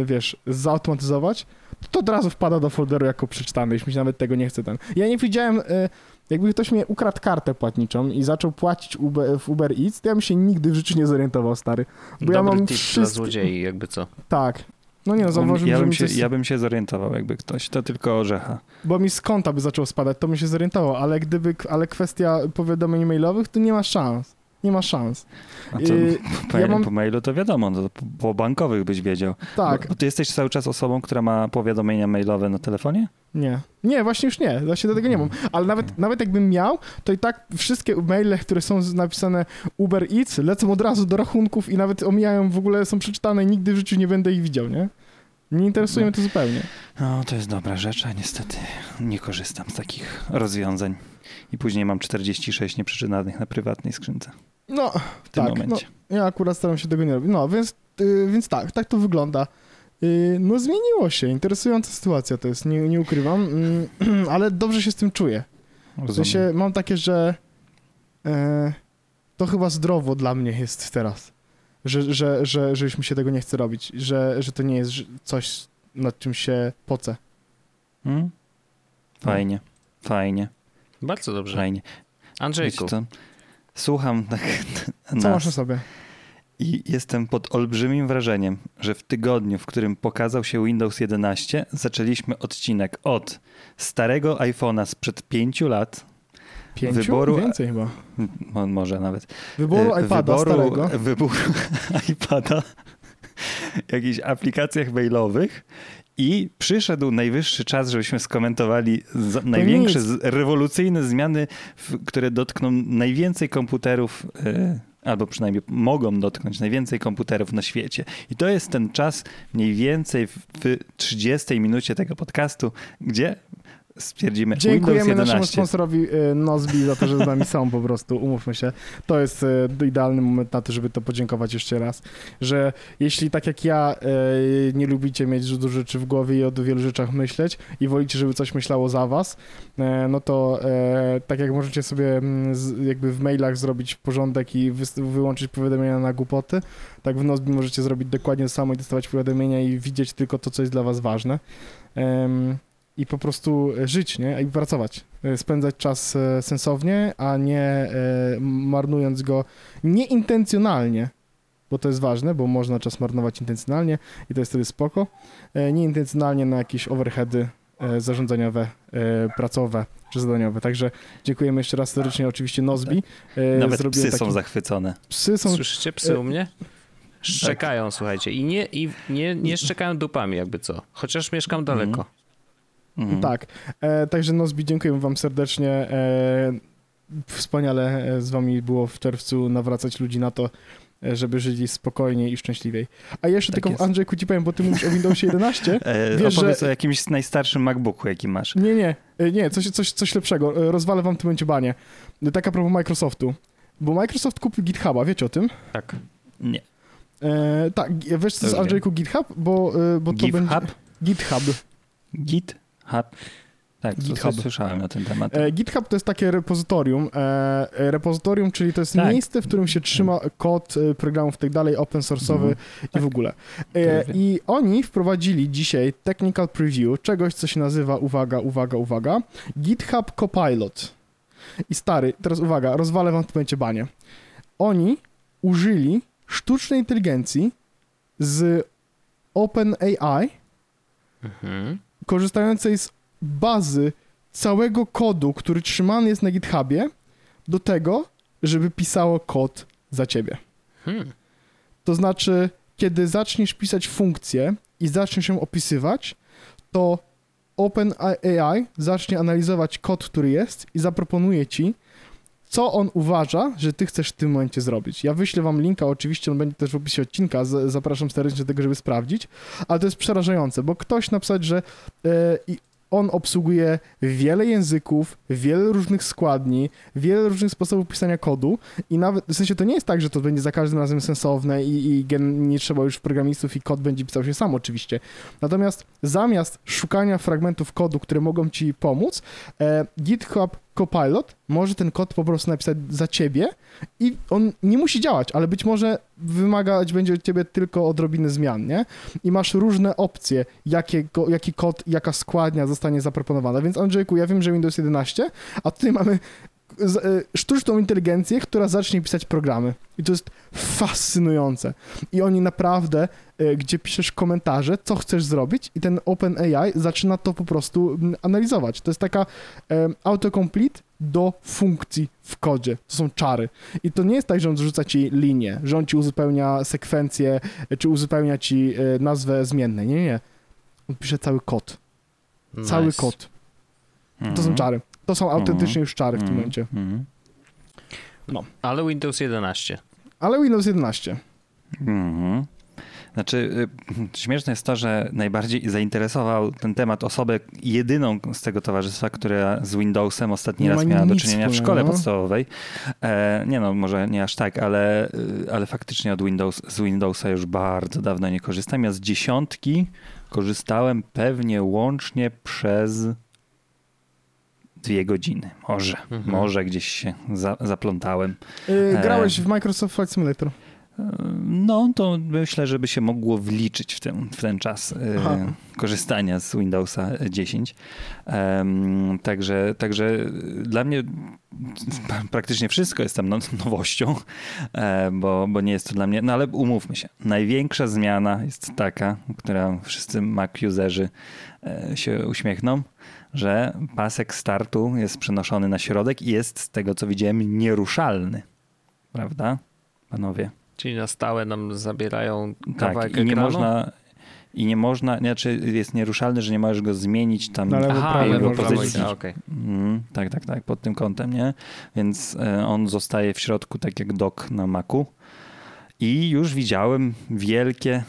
wiesz, zautomatyzować, to od razu wpada do folderu jako przeczytane, jeśli mi się nawet tego nie chce ten. Ja nie widziałem, e, jakby ktoś mnie ukradł kartę płatniczą i zaczął płacić Uber, w Uber Eats, to ja bym się nigdy w życiu nie zorientował, stary. Bo ja Dobry mam tip dla wszystkie- złodziei, jakby co. Tak. No nie no, zauważyłem, ja, bym się, coś, ja bym się zorientował, jakby ktoś. To tylko orzecha. bo mi z konta by zaczął spadać, to bym się zorientował, ale gdyby, ale kwestia powiadomień mailowych, to nie ma szans. Nie ma szans. A co, Yy, po, ja mam- po mailu to wiadomo, no, to po, po bankowych byś wiedział. Tak, Bo, ty jesteś cały czas osobą, która ma powiadomienia mailowe na telefonie? nie. Nie, właśnie już nie, właśnie do tego nie mam. Ale nawet, nawet jakbym miał, to i tak wszystkie maile, które są napisane Uber Eats, lecą od razu do rachunków i nawet omijają, w ogóle są przeczytane i nigdy w życiu nie będę ich widział, nie? Nie interesuje No. mnie to zupełnie. No, to jest dobra rzecz, a niestety nie korzystam z takich rozwiązań. I później mam 46 nieprzeczytanych na prywatnej skrzynce No, w tym Tak, momencie. Ja akurat staram się tego nie robić. No, więc, y, więc tak, tak to wygląda. Y, no zmieniło się, interesująca sytuacja to jest, nie, nie ukrywam, mm, ale dobrze się z tym czuję. W sensie mam takie, że e, to chyba zdrowo dla mnie jest teraz, że, że, że, że już mi się tego nie chce robić, że, że to nie jest coś, nad czym się pocę. Hmm? Fajnie, fajnie, Bardzo dobrze. fajnie. Andrzejku? Słucham tak Co masz sobie? I jestem pod olbrzymim wrażeniem, że w tygodniu, w którym pokazał się Windows 11, zaczęliśmy odcinek od starego iPhone'a sprzed pięciu lat, Pięciu? Wyboru- Więcej chyba. mo- może nawet, Wyboru e, iPada starego. wyboru iPada, jakichś aplikacjach mailowych i przyszedł najwyższy czas, żebyśmy skomentowali z, największe, z, rewolucyjne zmiany, w, które dotkną najwięcej komputerów, e, albo przynajmniej mogą dotknąć najwięcej komputerów na świecie. I to jest ten czas mniej więcej w, w 30 minucie tego podcastu, gdzie stwierdzimy Dziękujemy naszemu 11. sponsorowi e, Nozbi za to, że z nami są po prostu, umówmy się. To jest e, idealny moment na to, żeby to podziękować jeszcze raz, że jeśli tak jak ja e, nie lubicie mieć dużo rzeczy w głowie i o wielu rzeczach myśleć i wolicie, żeby coś myślało za was, no to tak jak możecie sobie mm, jakby w mailach zrobić porządek i wyłączyć powiadomienia na głupoty, tak w Nozbi możecie zrobić dokładnie to samo i dostawać powiadomienia i widzieć tylko to, co jest dla was ważne. I po prostu e, żyć, nie? I pracować. E, Spędzać czas e, sensownie, a nie marnując go nieintencjonalnie, bo to jest ważne, bo można czas marnować intencjonalnie i to jest wtedy spoko. Nieintencjonalnie na jakieś overheady zarządzaniowe, pracowe czy zadaniowe. Także dziękujemy jeszcze raz serdecznie oczywiście Nozbi. Nawet zrobiłem psy są taki- zachwycone. Psy są Słyszycie psy u mnie? Szczekają, słuchajcie. I nie, i nie, nie szczekają dupami, jakby co. Chociaż mieszkam daleko. Mhm. Tak. E, także Nozbi, dziękuję wam serdecznie. E, wspaniale e, z wami było w czerwcu nawracać ludzi na to, e, żeby żyli spokojniej i szczęśliwiej. A jeszcze Tak tylko jest. Andrzejku ci powiem, bo ty mówisz o Windowsie 11. E, Wiesz, opowiedz że- o jakimś najstarszym MacBooku, jaki masz. Nie, nie, e, nie, coś, coś, coś lepszego. Rozwalę wam w tym momencie banie. Tak a propos Microsoftu. Bo Microsoft kupił GitHuba, wiecie o tym? Tak. Nie. E, tak, wiesz co To jest Andrzejku GitHub? Bo, bo to GitHub? będzie... GitHub. GitHub? Tak, GitHub. GitHub. słyszałem na ten temat. E, GitHub to jest takie repozytorium. E, repozytorium, czyli to jest Tak. miejsce, w którym się trzyma kod e, programów tak dalej, open source'owy Mhm. i w ogóle. I oni wprowadzili dzisiaj technical preview czegoś, co się nazywa, uwaga, uwaga, uwaga, GitHub Copilot. I stary, teraz uwaga, rozwalę wam w tym momencie banie. Oni użyli sztucznej inteligencji z OpenAI, Mhm. Korzystającej z bazy całego kodu, który trzymany jest na GitHubie, do tego, żeby pisało kod za ciebie. Hmm. To znaczy, kiedy zaczniesz pisać funkcję i zaczniesz ją opisywać, to OpenAI zacznie analizować kod, który jest i zaproponuje ci, co on uważa, że ty chcesz w tym momencie zrobić. Ja wyślę wam linka, oczywiście on będzie też w opisie odcinka, zapraszam serdecznie do tego, żeby sprawdzić, ale to jest przerażające, bo ktoś napisać, że i on obsługuje wiele języków, wiele różnych składni, wiele różnych sposobów pisania kodu i nawet, w sensie to nie jest tak, że to będzie za każdym razem sensowne i, i gen, nie trzeba już programistów i kod będzie pisał się sam oczywiście. Natomiast zamiast szukania fragmentów kodu, które mogą ci pomóc, e, GitHub Copilot może ten kod po prostu napisać za ciebie i on nie musi działać, ale być może wymagać będzie od ciebie tylko odrobiny zmian, nie? I masz różne opcje, jakiego, jaki kod, jaka składnia zostanie zaproponowana. Więc Andrzejku, ja wiem, że Windows 11, a tutaj mamy sztuczną inteligencję, która zacznie pisać programy. I to jest fascynujące. I oni naprawdę, e, gdzie piszesz komentarze, co chcesz zrobić i ten OpenAI zaczyna to po prostu analizować. To jest taka autocomplete do funkcji w kodzie. To są czary. I to nie jest tak, że on zrzuca ci linię, że on ci uzupełnia sekwencję, e, czy uzupełnia ci nazwę zmiennej. Nie, nie. On pisze cały kod. Cały Nice. kod. To są czary. To są autentycznie już czary w tym Mhm. momencie. Mhm. Ale Windows 11. Ale Windows 11. Mhm. Znaczy, y, śmieszne jest to, że najbardziej zainteresował ten temat osobę jedyną z tego towarzystwa, która z Windowsem ostatni Nie raz miała do czynienia w szkole no. podstawowej. E, nie no, może nie aż tak, ale, y, ale faktycznie od Windows, z Windowsa już bardzo dawno nie korzystam. Ja z dziesiątki korzystałem pewnie łącznie przez dwie godziny. Może, Mhm. może gdzieś się za, zaplątałem. Yy, E. grałeś w Microsoft Flight Simulator. No, to myślę, żeby się mogło wliczyć w ten, w ten czas e, Aha. korzystania z Windowsa 10. Em, także, także dla mnie praktycznie wszystko jest tam no- nowością, e, bo, bo nie jest to dla mnie, no ale umówmy się, największa zmiana jest taka, która wszyscy Mac userzy e, się uśmiechną, że pasek startu jest przenoszony na środek i jest z tego co widziałem nieruszalny. Prawda, panowie? Czyli na stałe nam zabierają Tak, kawałek i nie ekranu? można i nie można, znaczy jest nieruszalny, że nie możesz go zmienić tam Na lewo, Aha, prawo prawo, pozycji. a, okej. Mm, tak, tak, tak, pod tym kątem, nie? Więc e, on zostaje w środku tak jak dok na Macu. I już widziałem wielkie,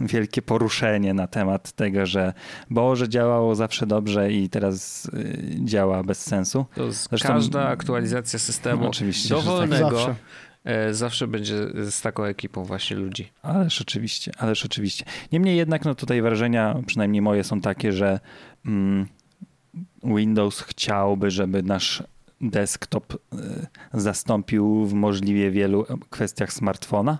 wielkie poruszenie na temat tego, że Boże działało zawsze dobrze i teraz y, działa bez sensu. To jest Zresztą- każda aktualizacja systemu No, oczywiście, tak. dowolnego Zawsze. e, zawsze będzie z taką ekipą właśnie ludzi. Ależ oczywiście, ależ oczywiście. Niemniej jednak no tutaj wrażenia, przynajmniej moje są takie, że mm, Windows chciałby, żeby nasz desktop y, zastąpił w możliwie wielu kwestiach smartfona.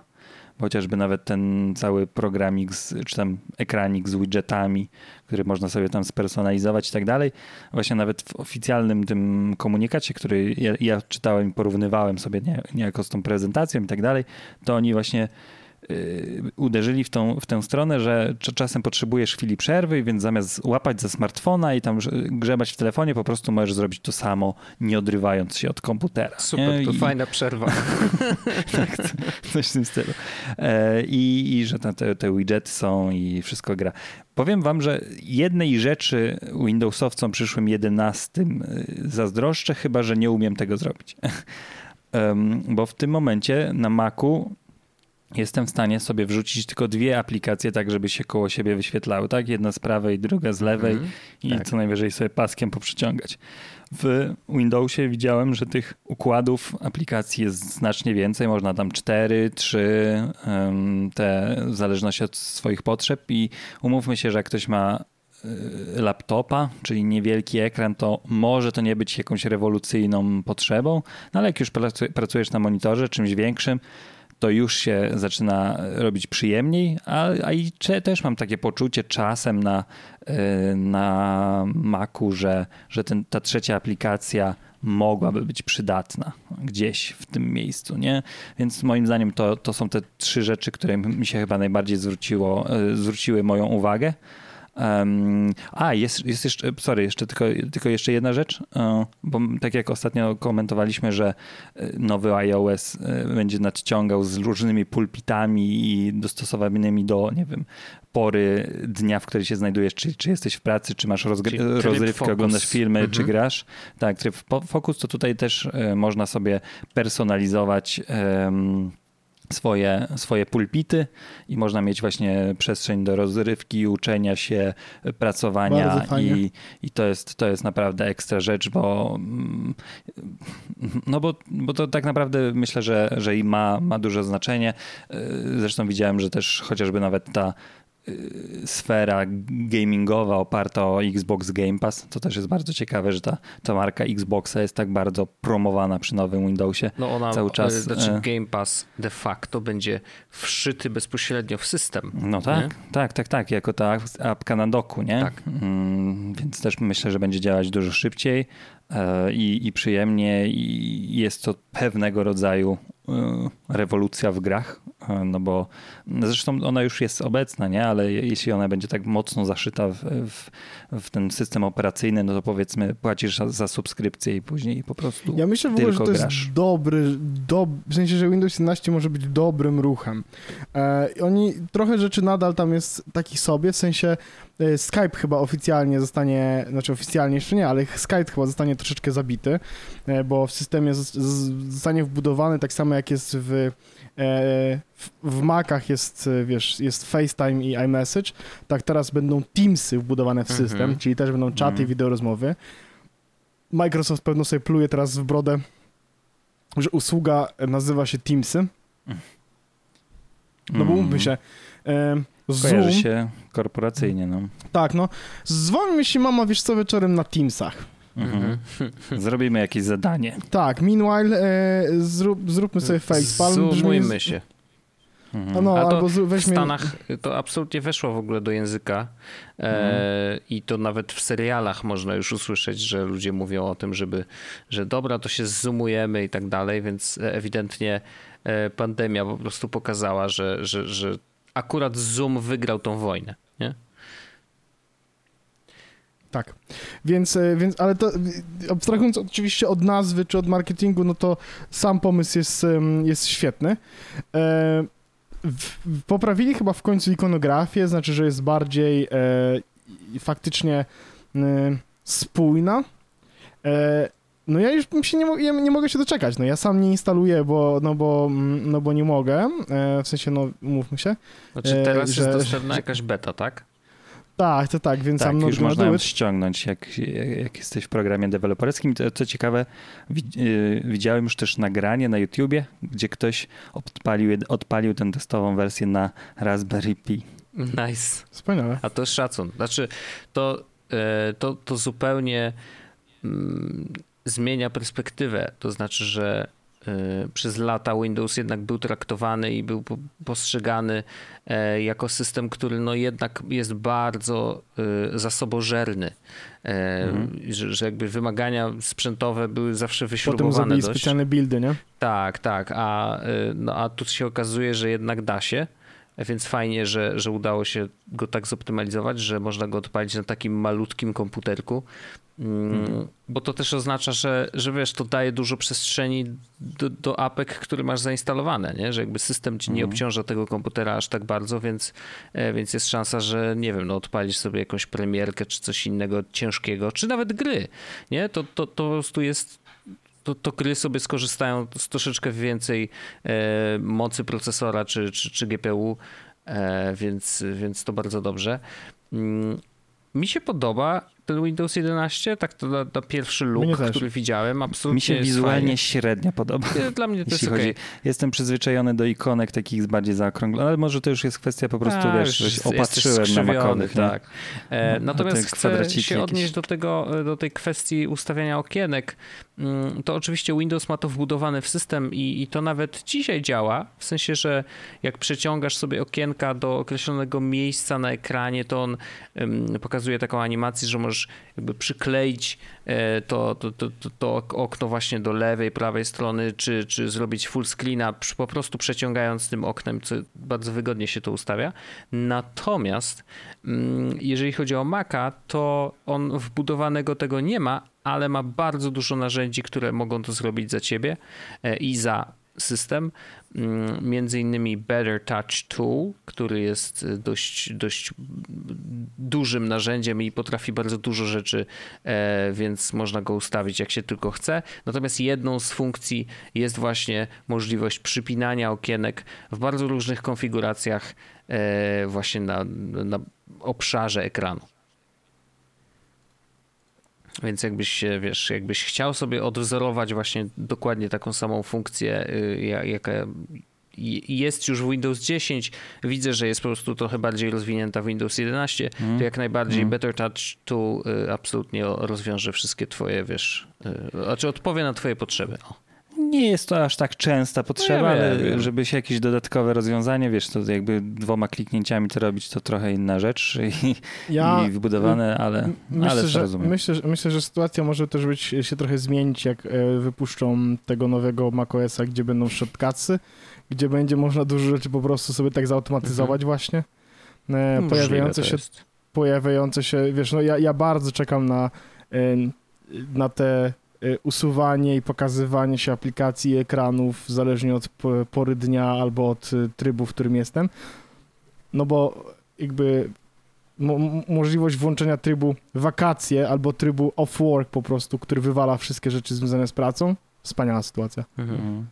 Chociażby nawet ten cały programik, z, czy tam ekranik z widgetami, który można sobie tam spersonalizować i tak dalej. Właśnie nawet w oficjalnym tym komunikacie, który ja, ja czytałem i porównywałem sobie nie, niejako z tą prezentacją i tak dalej, to oni właśnie uderzyli w tą, w tę stronę, że cz- czasem potrzebujesz chwili przerwy, więc zamiast łapać za smartfona i tam grzebać w telefonie, po prostu możesz zrobić to samo, nie odrywając się od komputera. Super, nie? to I- fajna przerwa. tak, co- coś w tym stylu. E, I, i że te, te, widgety są i wszystko gra. Powiem wam, że jednej rzeczy Windowsowcom przyszłym 11 y, zazdroszczę, chyba że nie umiem tego zrobić. Bo w tym momencie na Macu jestem w stanie sobie wrzucić tylko dwie aplikacje, tak żeby się koło siebie wyświetlały, tak? Jedna z prawej, druga z lewej Mhm. i Tak. co najwyżej sobie paskiem poprzeciągać. W Windowsie widziałem, że tych układów aplikacji jest znacznie więcej. Można tam cztery, trzy, te w zależności od swoich potrzeb i umówmy się, że jak ktoś ma y, laptopa, czyli niewielki ekran, to może to nie być jakąś rewolucyjną potrzebą, no ale jak już pracu- pracujesz na monitorze czymś większym, to już się zaczyna robić przyjemniej, a, a i też mam takie poczucie czasem na, y, na Macu, że, że ten, ta trzecia aplikacja mogłaby być przydatna gdzieś w tym miejscu, nie? Więc moim zdaniem to, to są te trzy rzeczy, które mi się chyba najbardziej zwróciło, y, zwróciły moją uwagę. Em, a, jest, jest jeszcze, sorry, jeszcze tylko, tylko jeszcze jedna rzecz, e, bo tak jak ostatnio komentowaliśmy, że e, nowy iOS e, będzie nadciągał z różnymi pulpitami i dostosowanymi do, nie wiem, pory dnia, w której się znajdujesz, czy, czy jesteś w pracy, czy masz rozgry- rozrywkę, focus. oglądasz filmy, czy Mhm. grasz. Tak, tryb fo- Focus to tutaj też można sobie personalizować em, swoje, swoje pulpity i można mieć właśnie przestrzeń do rozrywki, uczenia się, pracowania i, i to, jest, to jest naprawdę ekstra rzecz, bo mm, no bo, bo to tak naprawdę myślę, że, że i ma, ma duże znaczenie. Yy, Zresztą widziałem, że też chociażby nawet ta sfera gamingowa oparta o Xbox Game Pass, to też jest bardzo ciekawe, że ta, ta marka Xboxa jest tak bardzo promowana przy nowym Windowsie. No ona, Cały czas, e, znaczy e. Game Pass de facto będzie wszyty bezpośrednio w system. No tak, Nie? tak, tak, tak, jako ta apka na doku, nie? Tak. Mm, więc też myślę, że będzie działać dużo szybciej e, i, i przyjemnie i jest to pewnego rodzaju rewolucja w grach, e, no bo zresztą ona już jest obecna, nie? Ale je- jeśli ona będzie tak mocno zaszyta w, w, w ten system operacyjny, no to powiedzmy płacisz za, za subskrypcję i później po prostu Ja myślę w ogóle, że to jest grasz. dobry, dob... w sensie, że Windows 11 może być dobrym ruchem. E, oni, trochę rzeczy nadal tam jest takich sobie, w sensie e, Skype chyba oficjalnie zostanie, znaczy oficjalnie jeszcze nie, ale Skype chyba zostanie troszeczkę zabity, e, bo w systemie zostanie wbudowany tak samo jak jest w, e, w, w Macach jest, e, wiesz, jest FaceTime i iMessage, tak teraz będą Teamsy wbudowane w system, Mhm. czyli też będą czaty i Mhm. wideo rozmowy. Microsoft pewno sobie pluje teraz w brodę, że usługa nazywa się Teamsy. No bo Mm, umówmy się, e, Zoom, Kojarzy się korporacyjnie, no. tak no, dzwoń mi się mama, wiesz co, wieczorem na Teamsach. Mhm. Zrobimy jakieś zadanie. Tak, meanwhile e, zrób, zróbmy sobie facepalm. Zoomujmy się. Mhm. No, A to albo z, w weźmie... Stanach to absolutnie weszło w ogóle do języka e, i to nawet w serialach można już usłyszeć, że ludzie mówią o tym, żeby, że dobra, to się zoomujemy i tak dalej, więc ewidentnie e, pandemia po prostu pokazała, że, że, że akurat Zoom wygrał tą wojnę? Tak. Więc, e, więc, ale to e, abstrahując oczywiście od nazwy czy od marketingu, no to sam pomysł jest, jest świetny. E, w, poprawili chyba w końcu ikonografię, znaczy, że jest bardziej e, faktycznie e, spójna. E, no ja już się nie, ja nie mogę się doczekać. No ja sam nie instaluję, bo, no bo, mm, no bo nie mogę. W sensie, no mówmy się. Znaczy teraz że- jest dostępna jakaś beta, tak? Tak, to tak, więc Tak, sam już można ją ściągnąć, jak, jak jesteś w programie deweloperskim. To, co ciekawe, wi- y, widziałem już też nagranie na YouTubie, gdzie ktoś odpalił, odpalił tę testową wersję na Raspberry Pi. Nice. Wspaniale. A to jest szacun. Znaczy, to, e, to, to zupełnie mm, zmienia perspektywę. To znaczy, że przez lata Windows jednak był traktowany i był po- postrzegany e, jako system, który no jednak jest bardzo e, zasobożerny. E, że, że jakby wymagania sprzętowe były zawsze Potem wyśrubowane zrobili dość. specjalne buildy, nie? Tak, tak, a, y, no, a tu się okazuje, że jednak da się, więc fajnie, że, że udało się go tak zoptymalizować, że można go odpalić na takim malutkim komputerku, Mm, bo to też oznacza, że, że wiesz, to daje dużo przestrzeni do, do apek, które masz zainstalowane, nie? że jakby system ci nie obciąża tego komputera aż tak bardzo, więc, e, więc jest szansa, że nie wiem, no odpalisz sobie jakąś premierkę czy coś innego ciężkiego, czy nawet gry, nie? To, to, to po prostu jest to, to gry sobie skorzystają z troszeczkę więcej e, mocy procesora czy, czy, czy GPU, e, więc, więc to bardzo dobrze. Mm, mi się podoba ten Windows 11, tak to na, na pierwszy look, który widziałem, absolutnie Mi się wizualnie fajnie. średnio podoba. Dla mnie to jest Jeśli okej. chodzi, jestem przyzwyczajony do ikonek takich bardziej zaokrąglonych, ale może to już jest kwestia po prostu, A, wiesz, już że jest- się opatrzyłem na makowych. Tak. E, No, natomiast chcę się jakieś. odnieść do, tego, do tej kwestii ustawiania okienek. Mm, To oczywiście Windows ma to wbudowane w system i, i to nawet dzisiaj działa, w sensie, że jak przeciągasz sobie okienka do określonego miejsca na ekranie, to on em, pokazuje taką animację, że możesz jakby przykleić e, to, to, to, to, okno właśnie do lewej, prawej strony, czy, czy zrobić full screena po prostu przeciągając tym oknem, co bardzo wygodnie się to ustawia. Natomiast mm, jeżeli chodzi o Maca, to on wbudowanego tego nie ma, ale ma bardzo dużo narzędzi, które mogą to zrobić za ciebie e, i za system. Mm, Między innymi Better Touch Tool, który jest e, dość, dość dużym narzędziem i potrafi bardzo dużo rzeczy, e, więc można go ustawić jak się tylko chce. Natomiast jedną z funkcji jest właśnie możliwość przypinania okienek w bardzo różnych konfiguracjach właśnie na, na obszarze ekranu. Więc jakbyś wiesz, jakbyś chciał sobie odwzorować właśnie dokładnie taką samą funkcję, y, ja- jaka jest już w Windows 10, widzę, że jest po prostu trochę bardziej rozwinięta w Windows 11, to jak najbardziej Better Touch Tool y, absolutnie rozwiąże wszystkie twoje, wiesz, y, znaczy odpowie na twoje potrzeby. O. Nie jest to aż tak częsta potrzeba, No ja ale wiem. żeby się jakieś dodatkowe rozwiązanie, wiesz, to jakby dwoma kliknięciami to robić, to trochę inna rzecz i, Ja i wbudowane, ale, ale myślę, to że, rozumiem. myślę, że, myślę, że sytuacja może też być, się trochę zmienić, jak e, wypuszczą tego nowego macOSa, gdzie będą shortcutsy, gdzie będzie można dużo rzeczy po prostu sobie tak zautomatyzować właśnie. E, Możliwe pojawiające się pojawiające się, wiesz, no ja, ja bardzo czekam na, e, na te e, usuwanie i pokazywanie się aplikacji i ekranów zależnie od pory dnia albo od e, trybu, w którym jestem. No bo jakby mo- możliwość włączenia trybu wakacje albo trybu off work po prostu, który wywala wszystkie rzeczy związane z pracą. Wspaniała sytuacja. Mhm. Mhm.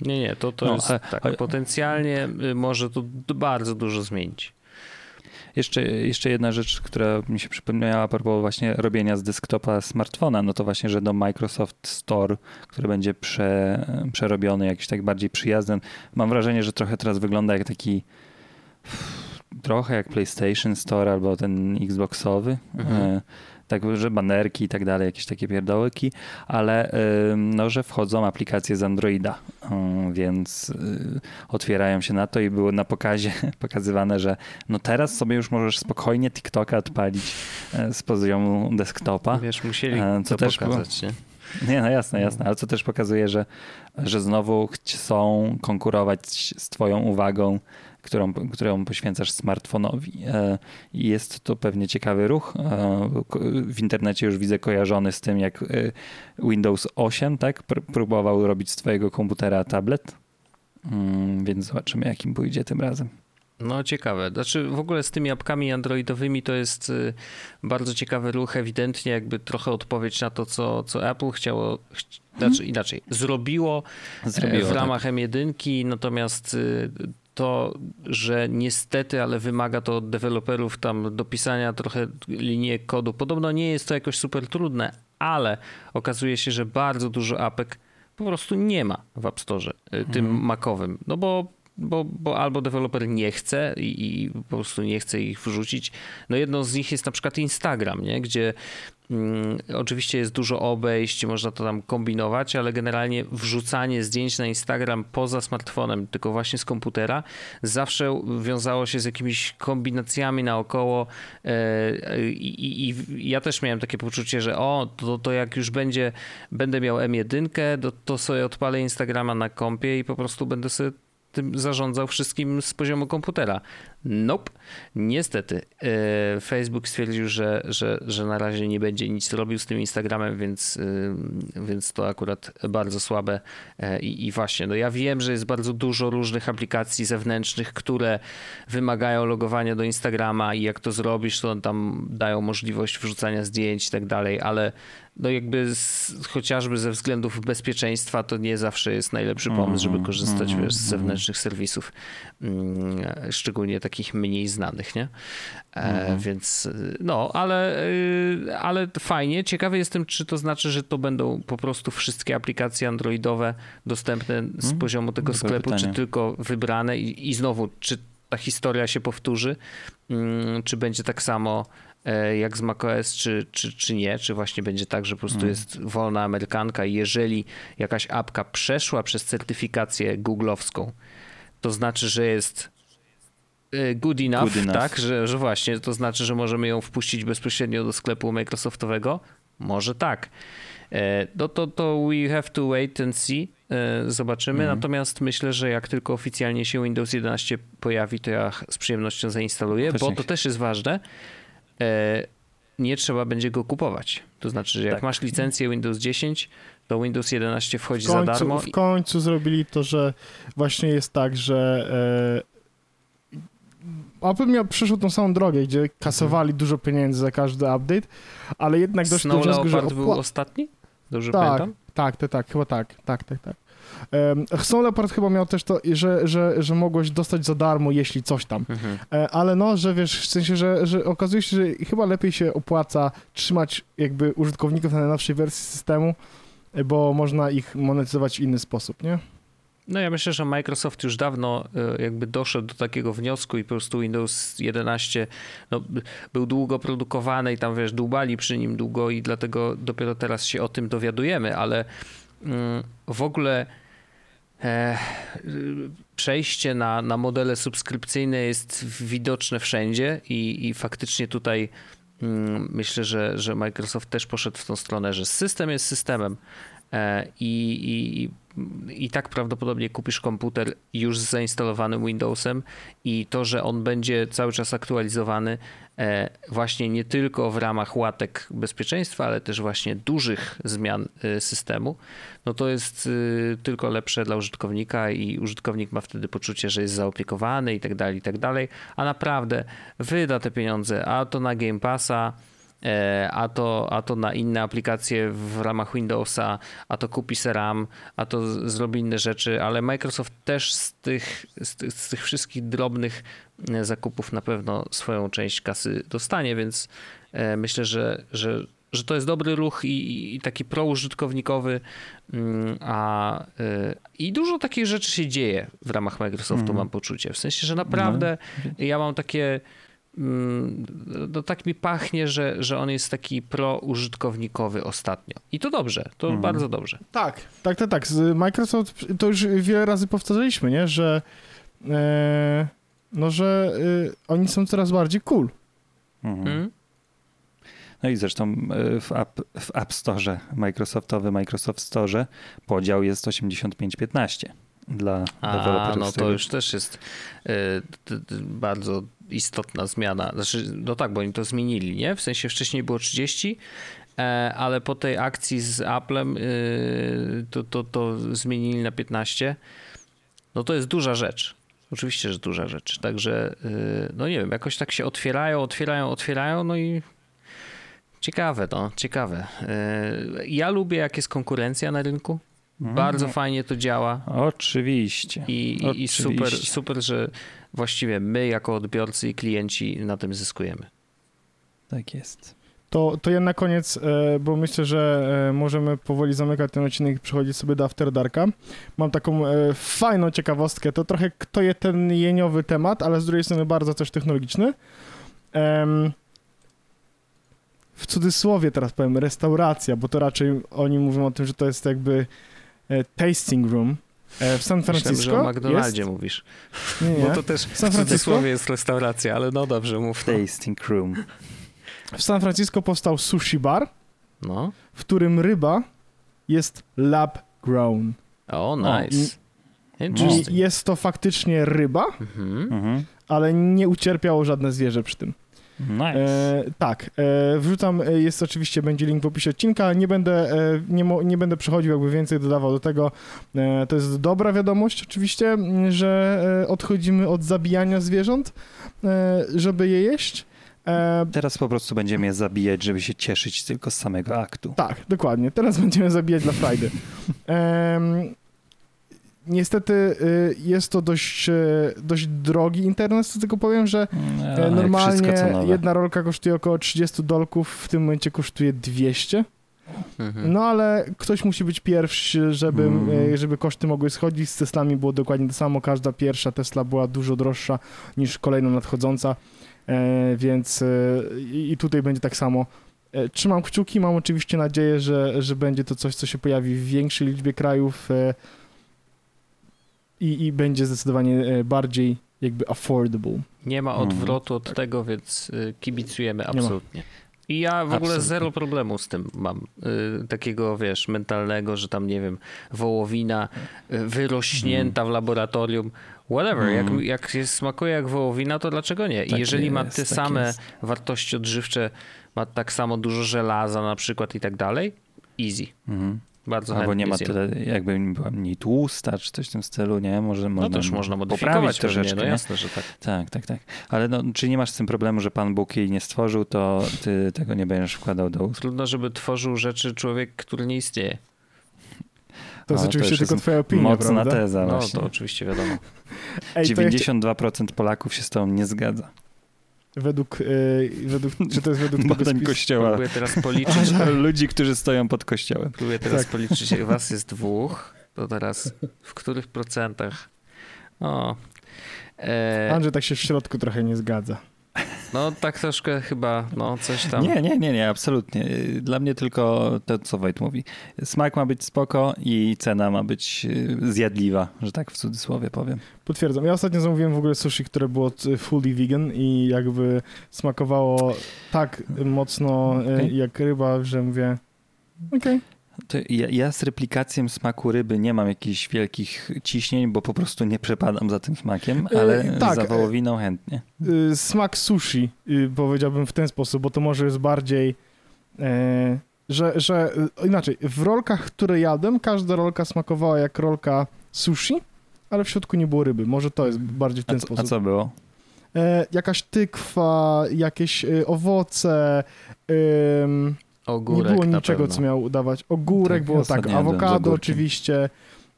Nie, nie, to, to No, jest tak, ale- potencjalnie y, może to bardzo dużo zmienić. Jeszcze, jeszcze jedna rzecz, która mi się przypomniała a propos właśnie robienia z desktopa smartfona, no to właśnie, że do Microsoft Store, który będzie prze, przerobiony, jakiś tak bardziej przyjazny. Mam wrażenie, że trochę teraz wygląda jak taki trochę jak PlayStation Store albo ten Xboxowy. Mhm. Tak, że banerki i tak dalej, jakieś takie pierdołyki, ale no, że wchodzą aplikacje z Androida, y, więc y, otwierają się na to i było na pokazie pokazywane, że no teraz sobie już możesz spokojnie TikToka odpalić e, z poziomu desktopa. Wiesz, musieli E, to co też było- pokazać, nie? Nie, no jasne, jasne, ale co też pokazuje, że, że znowu chcą konkurować z twoją uwagą, którą, którą poświęcasz smartfonowi. E, jest to pewnie ciekawy ruch. E, W internecie już widzę kojarzony z tym, jak e, Windows 8 tak, pr- próbował robić z twojego komputera tablet. Mm, Więc zobaczymy, jakim pójdzie tym razem. No ciekawe. Znaczy w ogóle z tymi apkami androidowymi to jest y, bardzo ciekawy ruch, ewidentnie jakby trochę odpowiedź na to, co, co Apple chciało, chci- znaczy inaczej, zrobiło, Zrobiło, w tak. ramach M1, natomiast y, to, że niestety, ale wymaga to od deweloperów tam dopisania trochę linijek kodu. Podobno nie jest to jakoś super trudne, ale okazuje się, że bardzo dużo apek po prostu nie ma w App Store, y, tym Mhm. makowym. No bo, bo, bo albo deweloper nie chce i, i po prostu nie chce ich wrzucić. No jedną z nich jest na przykład Instagram, nie? gdzie mm, oczywiście jest dużo obejść, można to tam kombinować, ale generalnie wrzucanie zdjęć na Instagram poza smartfonem, tylko właśnie z komputera, zawsze wiązało się z jakimiś kombinacjami naokoło e, i, ja też miałem takie poczucie, że o, to, to jak już będzie, będę miał M1, to, to sobie odpalę Instagrama na kompie i po prostu będę sobie tym zarządzał wszystkim z poziomu komputera. Nope. Niestety. e, Facebook stwierdził, że, że, że na razie nie będzie nic robił z tym Instagramem, więc, e, więc to akurat bardzo słabe. E, I, I właśnie, no ja wiem, że jest bardzo dużo różnych aplikacji zewnętrznych, które wymagają logowania do Instagrama i jak to zrobisz, to tam dają możliwość wrzucania zdjęć i tak dalej, ale no jakby z, chociażby ze względów bezpieczeństwa to nie zawsze jest najlepszy pomysł, żeby Mhm, korzystać wiesz, z mhm. zewnętrznych serwisów, mm, szczególnie takich mniej znanych, nie? E, Mhm. Więc y, no, ale, y, ale fajnie. Ciekawy jestem, czy to znaczy, że to będą po prostu wszystkie aplikacje androidowe dostępne z Mhm. poziomu tego Dobre sklepu, czy pytanie. tylko wybrane i, i znowu, czy ta historia się powtórzy, mm, czy będzie tak samo e, jak z macOS, czy, czy, czy nie, czy właśnie będzie tak, że po prostu Mm. jest wolna amerykanka i jeżeli jakaś apka przeszła przez certyfikację googlowską, to znaczy, że jest good enough, Good enough. tak, że, że właśnie to znaczy, że możemy ją wpuścić bezpośrednio do sklepu Microsoftowego? Może tak. E, No to, to we have to wait and see. E, Zobaczymy. Mhm. Natomiast myślę, że jak tylko oficjalnie się Windows 11 pojawi, to ja z przyjemnością zainstaluję, Też bo to też jest ważne. E, Nie trzeba będzie go kupować. To znaczy, że jak Tak. masz licencję Windows 10, to Windows 11 wchodzi W za końcu, darmo. w końcu zrobili to, że właśnie jest tak, że Apple miał, przeszło tą samą drogę, gdzie kasowali dużo pieniędzy za każdy update, ale jednak doszli do wniosku, że Leopard był opła- ostatni? Dobrze Tak. pamiętam? Tak, tak, tak, chyba tak, tak, tak, tak. Um, Snow Leopard chyba miał też to, że, że, że mogłeś dostać za darmo, jeśli coś tam. Mhm. E, Ale no, że wiesz, w sensie, że, że okazuje się, że chyba lepiej się opłaca trzymać jakby użytkowników na najnowszej wersji systemu, bo można ich monetyzować w inny sposób, nie? No ja myślę, że Microsoft już dawno e, jakby doszedł do takiego wniosku i po prostu Windows 11 no, był długo produkowany i tam wiesz, dłubali przy nim długo i dlatego dopiero teraz się o tym dowiadujemy, ale mm, w ogóle e, przejście na, na modele subskrypcyjne jest widoczne wszędzie i, i faktycznie tutaj mm, myślę, że, że Microsoft też poszedł w tą stronę, że system jest systemem e, i, i, i tak prawdopodobnie kupisz komputer już z zainstalowanym Windowsem i to, że on będzie cały czas aktualizowany e, właśnie nie tylko w ramach łatek bezpieczeństwa, ale też właśnie dużych zmian e, systemu, no to jest e, tylko lepsze dla użytkownika i użytkownik ma wtedy poczucie, że jest zaopiekowany i tak dalej, i tak dalej, a naprawdę wyda te pieniądze, a to na Game Passa, a to, a to na inne aplikacje w ramach Windowsa, a to kupi se RAM, a to z- zrobi inne rzeczy, ale Microsoft też z tych, z tych, z tych wszystkich drobnych e, zakupów na pewno swoją część kasy dostanie, więc e, myślę, że, że że to jest dobry ruch i, i taki proużytkownikowy, mm, a i dużo takich rzeczy się dzieje w ramach Microsoftu, Mhm. mam poczucie. W sensie, że naprawdę ja mam takie no tak mi pachnie, że, że on jest taki proużytkownikowy ostatnio. I to dobrze, to Mhm. bardzo dobrze. Tak, tak, tak, tak. Z Microsoft to już wiele razy powtarzaliśmy, nie? Że e, no, że y, oni są coraz bardziej cool. Mhm. Mm? No i zresztą y, w App, w App Store, Microsoftowy Microsoft Store podział jest 85-15 dla A, deweloperów. no to już też jest y, bardzo istotna zmiana. Znaczy, no tak, bo oni to zmienili, nie? W sensie wcześniej było 30, e, ale po tej akcji z Applem y, to, to, to zmienili na 15. No to jest duża rzecz. Oczywiście, że duża rzecz. Także, y, no nie wiem, jakoś tak się otwierają, otwierają, otwierają, no i ciekawe, no, ciekawe. Ja lubię, jak jest konkurencja na rynku. Mhm. Bardzo fajnie to działa. Oczywiście. I, i, i super, Oczywiście. super, że właściwie my jako odbiorcy i klienci na tym zyskujemy. Tak jest. To, to ja na koniec, e, bo myślę, że e, możemy powoli zamykać ten odcinek i przechodzić sobie do After Darka. Mam taką e, fajną ciekawostkę. To trochę kto je ten jeniowy temat, ale z drugiej strony bardzo też technologiczny. W cudzysłowie teraz powiem restauracja, bo to raczej oni mówią o tym, że to jest jakby tasting room. E, w San Myślałem, Francisco że o McDonaldzie jest... mówisz. Nie, nie. Bo to też w San Francisco? cudzysłowie jest restauracja, ale no dobrze, mów. No. Tasting room. W San Francisco powstał sushi bar, no. w którym ryba jest lab grown. O, nice. I Interesting. jest to faktycznie ryba, Mhm. Mhm. ale nie ucierpiało żadne zwierzę przy tym. Nice. E, tak, e, wrzucam, e, jest oczywiście, będzie link w opisie odcinka, nie będę, e, nie, mo, nie będę przechodził jakby więcej dodawał do tego. E, to jest dobra wiadomość oczywiście, m, że e, odchodzimy od zabijania zwierząt, e, żeby je jeść. E, Teraz po prostu będziemy je zabijać, żeby się cieszyć tylko z samego aktu. Tak, dokładnie. Teraz będziemy zabijać dla frajdy. Em, niestety y, jest to dość, e, dość drogi internet, tego powiem, że jak wszystko, normalnie jedna rolka kosztuje około 30 dolków, w tym momencie kosztuje 200. Mhm. No ale ktoś musi być pierwszy, żeby, e, żeby koszty mogły schodzić. Z Teslami było dokładnie to samo. Każda pierwsza Tesla była dużo droższa niż kolejna nadchodząca, więc i tutaj będzie tak samo. Trzymam kciuki, mam oczywiście nadzieję, że, że będzie to coś, co się pojawi w większej liczbie krajów i, i będzie zdecydowanie e, bardziej jakby affordable. Nie ma Mhm. odwrotu od tego, więc y, kibicujemy ma. absolutnie. I ja w ogóle Absolutnie. zero problemu z tym mam. Y, takiego, wiesz, mentalnego, że tam, nie wiem, wołowina wyrośnięta w laboratorium. Whatever, Mhm. jak, jak się smakuje jak wołowina, to dlaczego nie? I Tak jeżeli ma jest, te tak same jest. wartości odżywcze, ma tak samo dużo żelaza na przykład i tak dalej, easy. Mhm. Bardzo Albo nie ma zjem. tyle, jakby była mniej tłusta, czy coś w tym stylu, nie? Może No można, też można poprawić modyfikować troszeczkę, no nie? jasne, że tak. Tak, tak, tak. Ale no, czy nie masz z tym problemu, że Pan Bóg jej nie stworzył, to ty tego nie będziesz wkładał do ust? Trudno, żeby tworzył rzeczy człowiek, który nie istnieje. To jest O, to oczywiście tylko jest twoja opinia, Mocna prawda? teza No właśnie. to oczywiście wiadomo. Ej, to ja chcia- 92% Polaków się z tą nie zgadza. Według, y, według, czy to jest według Badań spisu? kościoła. Próbuję teraz policzyć, Ludzi, którzy stoją pod kościołem. próbuję teraz Tak. policzyć, jak was jest dwóch, to teraz w których procentach? O. E, Andrzej tak się w środku trochę nie zgadza. No tak troszkę chyba, no coś tam. Nie, nie, nie, nie, absolutnie. Dla mnie tylko to, co Wojt mówi. Smak ma być spoko i cena ma być y, zjadliwa, że tak w cudzysłowie powiem. Potwierdzam. Ja ostatnio zamówiłem w ogóle sushi, które było fully vegan i jakby smakowało tak mocno y, Okej. jak ryba, że mówię okej. To ja, ja z replikacją smaku ryby nie mam jakichś wielkich ciśnień, bo po prostu nie przepadam za tym smakiem, Y, ale tak, za y- wołowiną chętnie. Y, Smak sushi y, powiedziałbym w ten sposób, bo to może jest bardziej e, że, że inaczej, w rolkach, które jadłem, każda rolka smakowała jak rolka sushi, ale w środku nie było ryby. Może to jest bardziej w A ten co, sposób. a co było? E, jakaś tykwa, jakieś owoce, Ogórek nie było niczego, co miał dawać. Ogórek Tak, było tak, awokado oczywiście,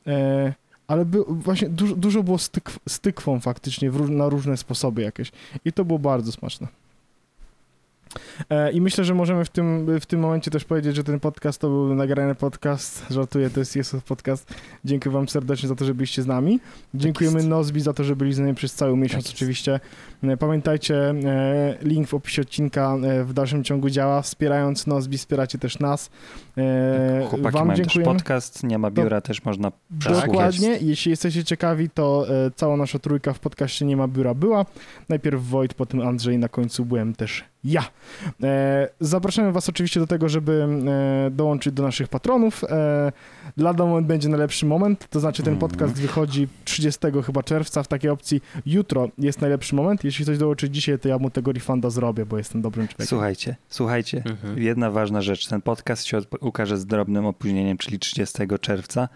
e, ale by, właśnie dużo, dużo było z, tykw, z tykwą faktycznie w, na różne sposoby jakieś. I to było bardzo smaczne. E, I myślę, że możemy w tym, w tym momencie też powiedzieć, że ten podcast to był nagrany podcast. Żartuję, to jest Jesus Podcast. Dziękuję wam serdecznie za to, że byliście z nami. Dziękujemy jest. Nozbi za to, że byli z nami przez cały miesiąc jest. oczywiście. E, Pamiętajcie, e, link w opisie odcinka w dalszym ciągu działa. Wspierając Nozbi, wspieracie też nas. E, Chłopaki wam mają też dziękujemy. podcast, nie ma biura, też można Dokładnie. Jeśli jesteście ciekawi, to cała nasza trójka w podcaście Nie ma biura była. Najpierw Wojt, potem Andrzej, na końcu byłem też ja. E, zapraszamy was oczywiście do tego, żeby e, dołączyć do naszych patronów. E, lada moment będzie najlepszy moment, to znaczy ten Mhm. podcast wychodzi 30 chyba czerwca w takiej opcji jutro jest najlepszy moment. Jeśli ktoś dołączy dzisiaj, to ja mu tego refunda zrobię, bo jestem dobrym człowiekiem. Słuchajcie, słuchajcie, Mhm. jedna ważna rzecz. Ten podcast się ukaże z drobnym opóźnieniem, czyli 30 czerwca,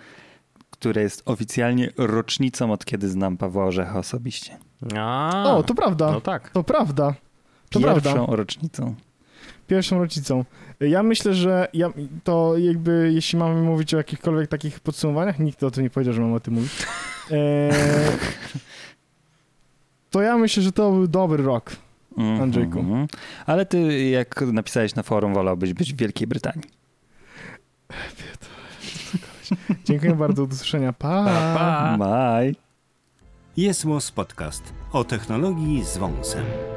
które jest oficjalnie rocznicą od kiedy znam Pawła Orzecha osobiście. A, O, to prawda. No tak. To prawda. To Pierwszą prawda. rocznicą. Pierwszą rocznicą. Ja myślę, że ja, to jakby, jeśli mamy mówić o jakichkolwiek takich podsumowaniach, nikt o tym nie powiedział, że mam o tym mówić, e, to ja myślę, że to był dobry rok. Mhm. Andrzejku. Ale ty, jak napisałeś na forum, wolałbyś być w Wielkiej Brytanii. Dziękuję bardzo, do usłyszenia. Pa! Pa, pa. Bye. Jest Podcast o technologii z wąsem.